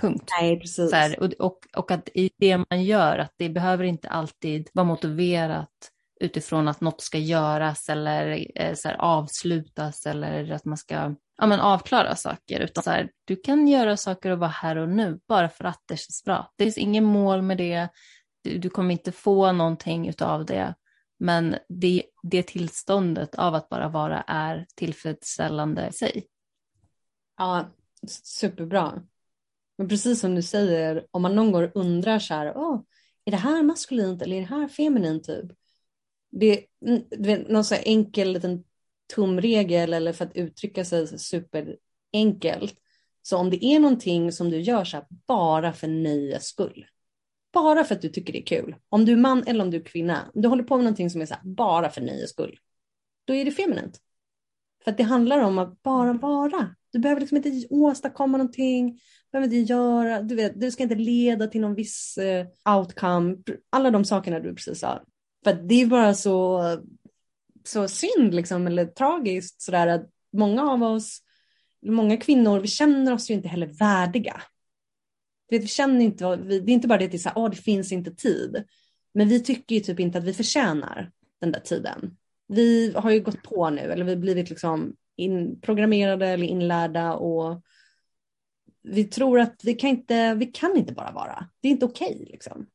[SPEAKER 1] Punkt.
[SPEAKER 2] Nej, precis. Så här,
[SPEAKER 1] och, och, och att i det man gör, att det behöver inte alltid vara motiverat utifrån att något ska göras eller eh, så här, avslutas eller att man ska ja, men avklara saker. Utan så här, du kan göra saker och vara här och nu bara för att det känns bra. Det finns inget mål med det. Du, du kommer inte få någonting utav det. Men det, det tillståndet av att bara vara är tillfredsställande i sig.
[SPEAKER 2] Ja, superbra. Men precis som du säger, om man någon gång undrar så här, oh, är det här maskulint eller är det här feminint typ? Det är någon så enkel liten tumregel eller för att uttrycka sig superenkelt. Så om det är någonting som du gör så här bara för nöjes skull. Bara för att du tycker det är kul. Om du är man eller om du är kvinna. Du håller på med någonting som är så här bara för nöjes skull. Då är det feminint. För att det handlar om att bara vara. Du behöver liksom inte åstadkomma någonting, du behöver inte göra, du vet, du ska inte leda till någon viss eh, outcome. Alla de sakerna du precis sa. För att det är bara så, så synd liksom, eller tragiskt sådär att många av oss, många kvinnor, vi känner oss ju inte heller värdiga. Du vet, vi känner inte, det är inte bara det att det, är så här, oh, det finns inte tid. Men vi tycker ju typ inte att vi förtjänar den där tiden. Vi har ju gått på nu, eller vi har blivit liksom inprogrammerade eller inlärda och vi tror att vi kan inte, vi kan inte bara vara. Det är inte okej okay, liksom.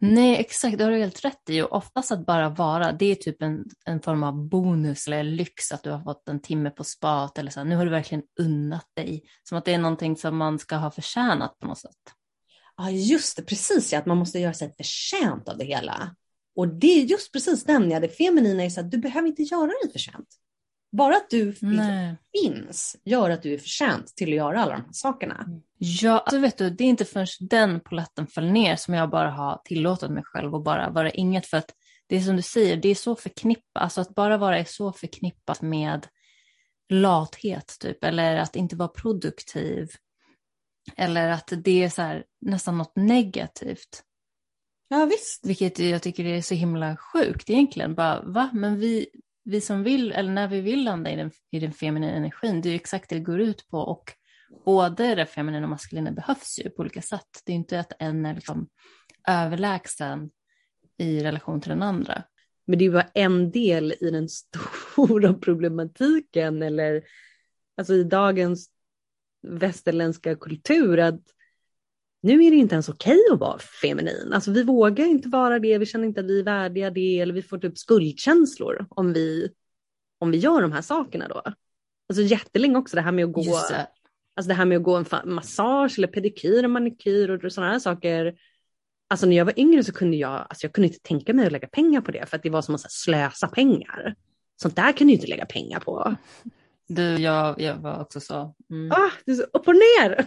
[SPEAKER 1] Nej, exakt. Det har du helt rätt i. Och oftast att bara vara, det är typ en, en form av bonus eller lyx att du har fått en timme på spat eller så. Nu har du verkligen unnat dig. Som att det är någonting som man ska ha förtjänat på något sätt.
[SPEAKER 2] Ja, just det. Precis ja, att man måste göra sig förtjänt av det hela. Och det är just precis den, ja, det feminina är så att du behöver inte göra dig förtjänt. Bara att du liksom finns gör att du är förtjänt till att göra alla de här sakerna.
[SPEAKER 1] Ja, alltså vet du, det är inte förrän den poletten föll ner som jag bara har tillåtit mig själv att bara vara inget. För att det är som du säger, det är så förknippat, alltså att bara vara är så förknippat med lathet typ, eller att inte vara produktiv. Eller att det är här, nästan något negativt.
[SPEAKER 2] Ja visst.
[SPEAKER 1] Vilket jag tycker är så himla sjukt egentligen. Bara, va? Men vi, vi som vill, eller när vi vill landa i den, i den feminina energin, det är ju exakt det det går ut på. Och både det feminina och maskulina behövs ju på olika sätt. Det är inte att en är liksom överlägsen i relation till den andra.
[SPEAKER 2] Men det är bara en del i den stora problematiken eller alltså i dagens västerländska kultur att nu är det inte ens okej att vara feminin. Alltså vi vågar inte vara det, vi känner inte att vi är värdiga det eller vi får typ skuldkänslor om vi, om vi gör de här sakerna då. Alltså jättelänge också det här med att gå, det. alltså det här med att gå en massage eller pedikyr och manikyr och sådana här saker. Alltså när jag var yngre så kunde jag, alltså jag kunde inte tänka mig att lägga pengar på det för att det var som att slösa pengar. Sånt där kan du inte lägga pengar på.
[SPEAKER 1] Du, jag, jag var också så.
[SPEAKER 2] Mm. Ah, så upp och ner.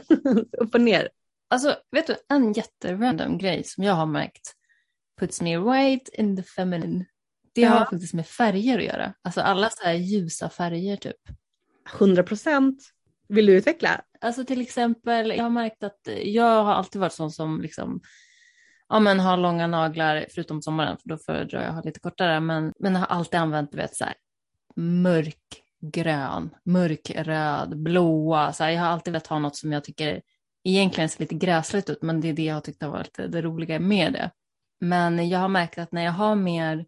[SPEAKER 2] upp och ner.
[SPEAKER 1] Alltså, vet du, en jätterandom grej som jag har märkt puts me right in the feminine. Det ja. har faktiskt med färger att göra. Alltså alla så här ljusa färger typ.
[SPEAKER 2] 100 procent. Vill du utveckla?
[SPEAKER 1] Alltså till exempel, jag har märkt att jag har alltid varit sån som liksom ja, men har långa naglar, förutom sommaren, för då föredrar jag att ha lite kortare, men, men har alltid använt, du vet, så här, mörkgrön, mörkröd, blåa, så här, jag har alltid velat ha något som jag tycker egentligen ser lite gräsligt ut, men det är det jag tyckte har varit det roliga med det. Men jag har märkt att när jag har mer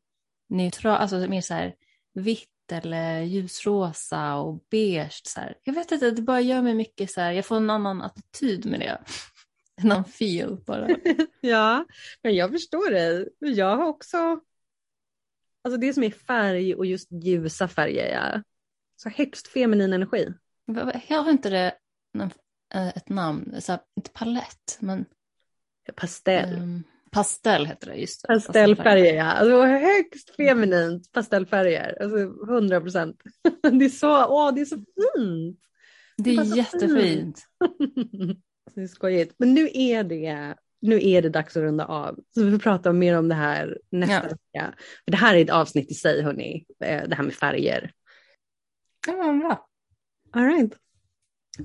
[SPEAKER 1] neutral, alltså mer så här vitt eller ljusrosa och beige, så här, jag vet inte, det bara gör mig mycket så här, jag får en annan attityd med det. En annan feel bara.
[SPEAKER 2] ja, men jag förstår dig. Jag har också, alltså det som är färg och just ljusa färger, ja. så högst feminin energi.
[SPEAKER 1] Jag har inte det ett namn, så här, inte palett men
[SPEAKER 2] Pastell.
[SPEAKER 1] Um, pastell heter det, just det.
[SPEAKER 2] Pastellfärger ja, alltså, högst feminint pastellfärger, alltså 100 procent. Det är så, åh det är så fint.
[SPEAKER 1] Det det är jättefint.
[SPEAKER 2] det är skojigt, men nu är det nu är det dags att runda av. Så vi får prata mer om det här nästa ja. vecka. För det här är ett avsnitt i sig hörni, eh, det här med färger.
[SPEAKER 1] Ja, bra.
[SPEAKER 2] All right.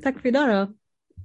[SPEAKER 2] Tack för idag då.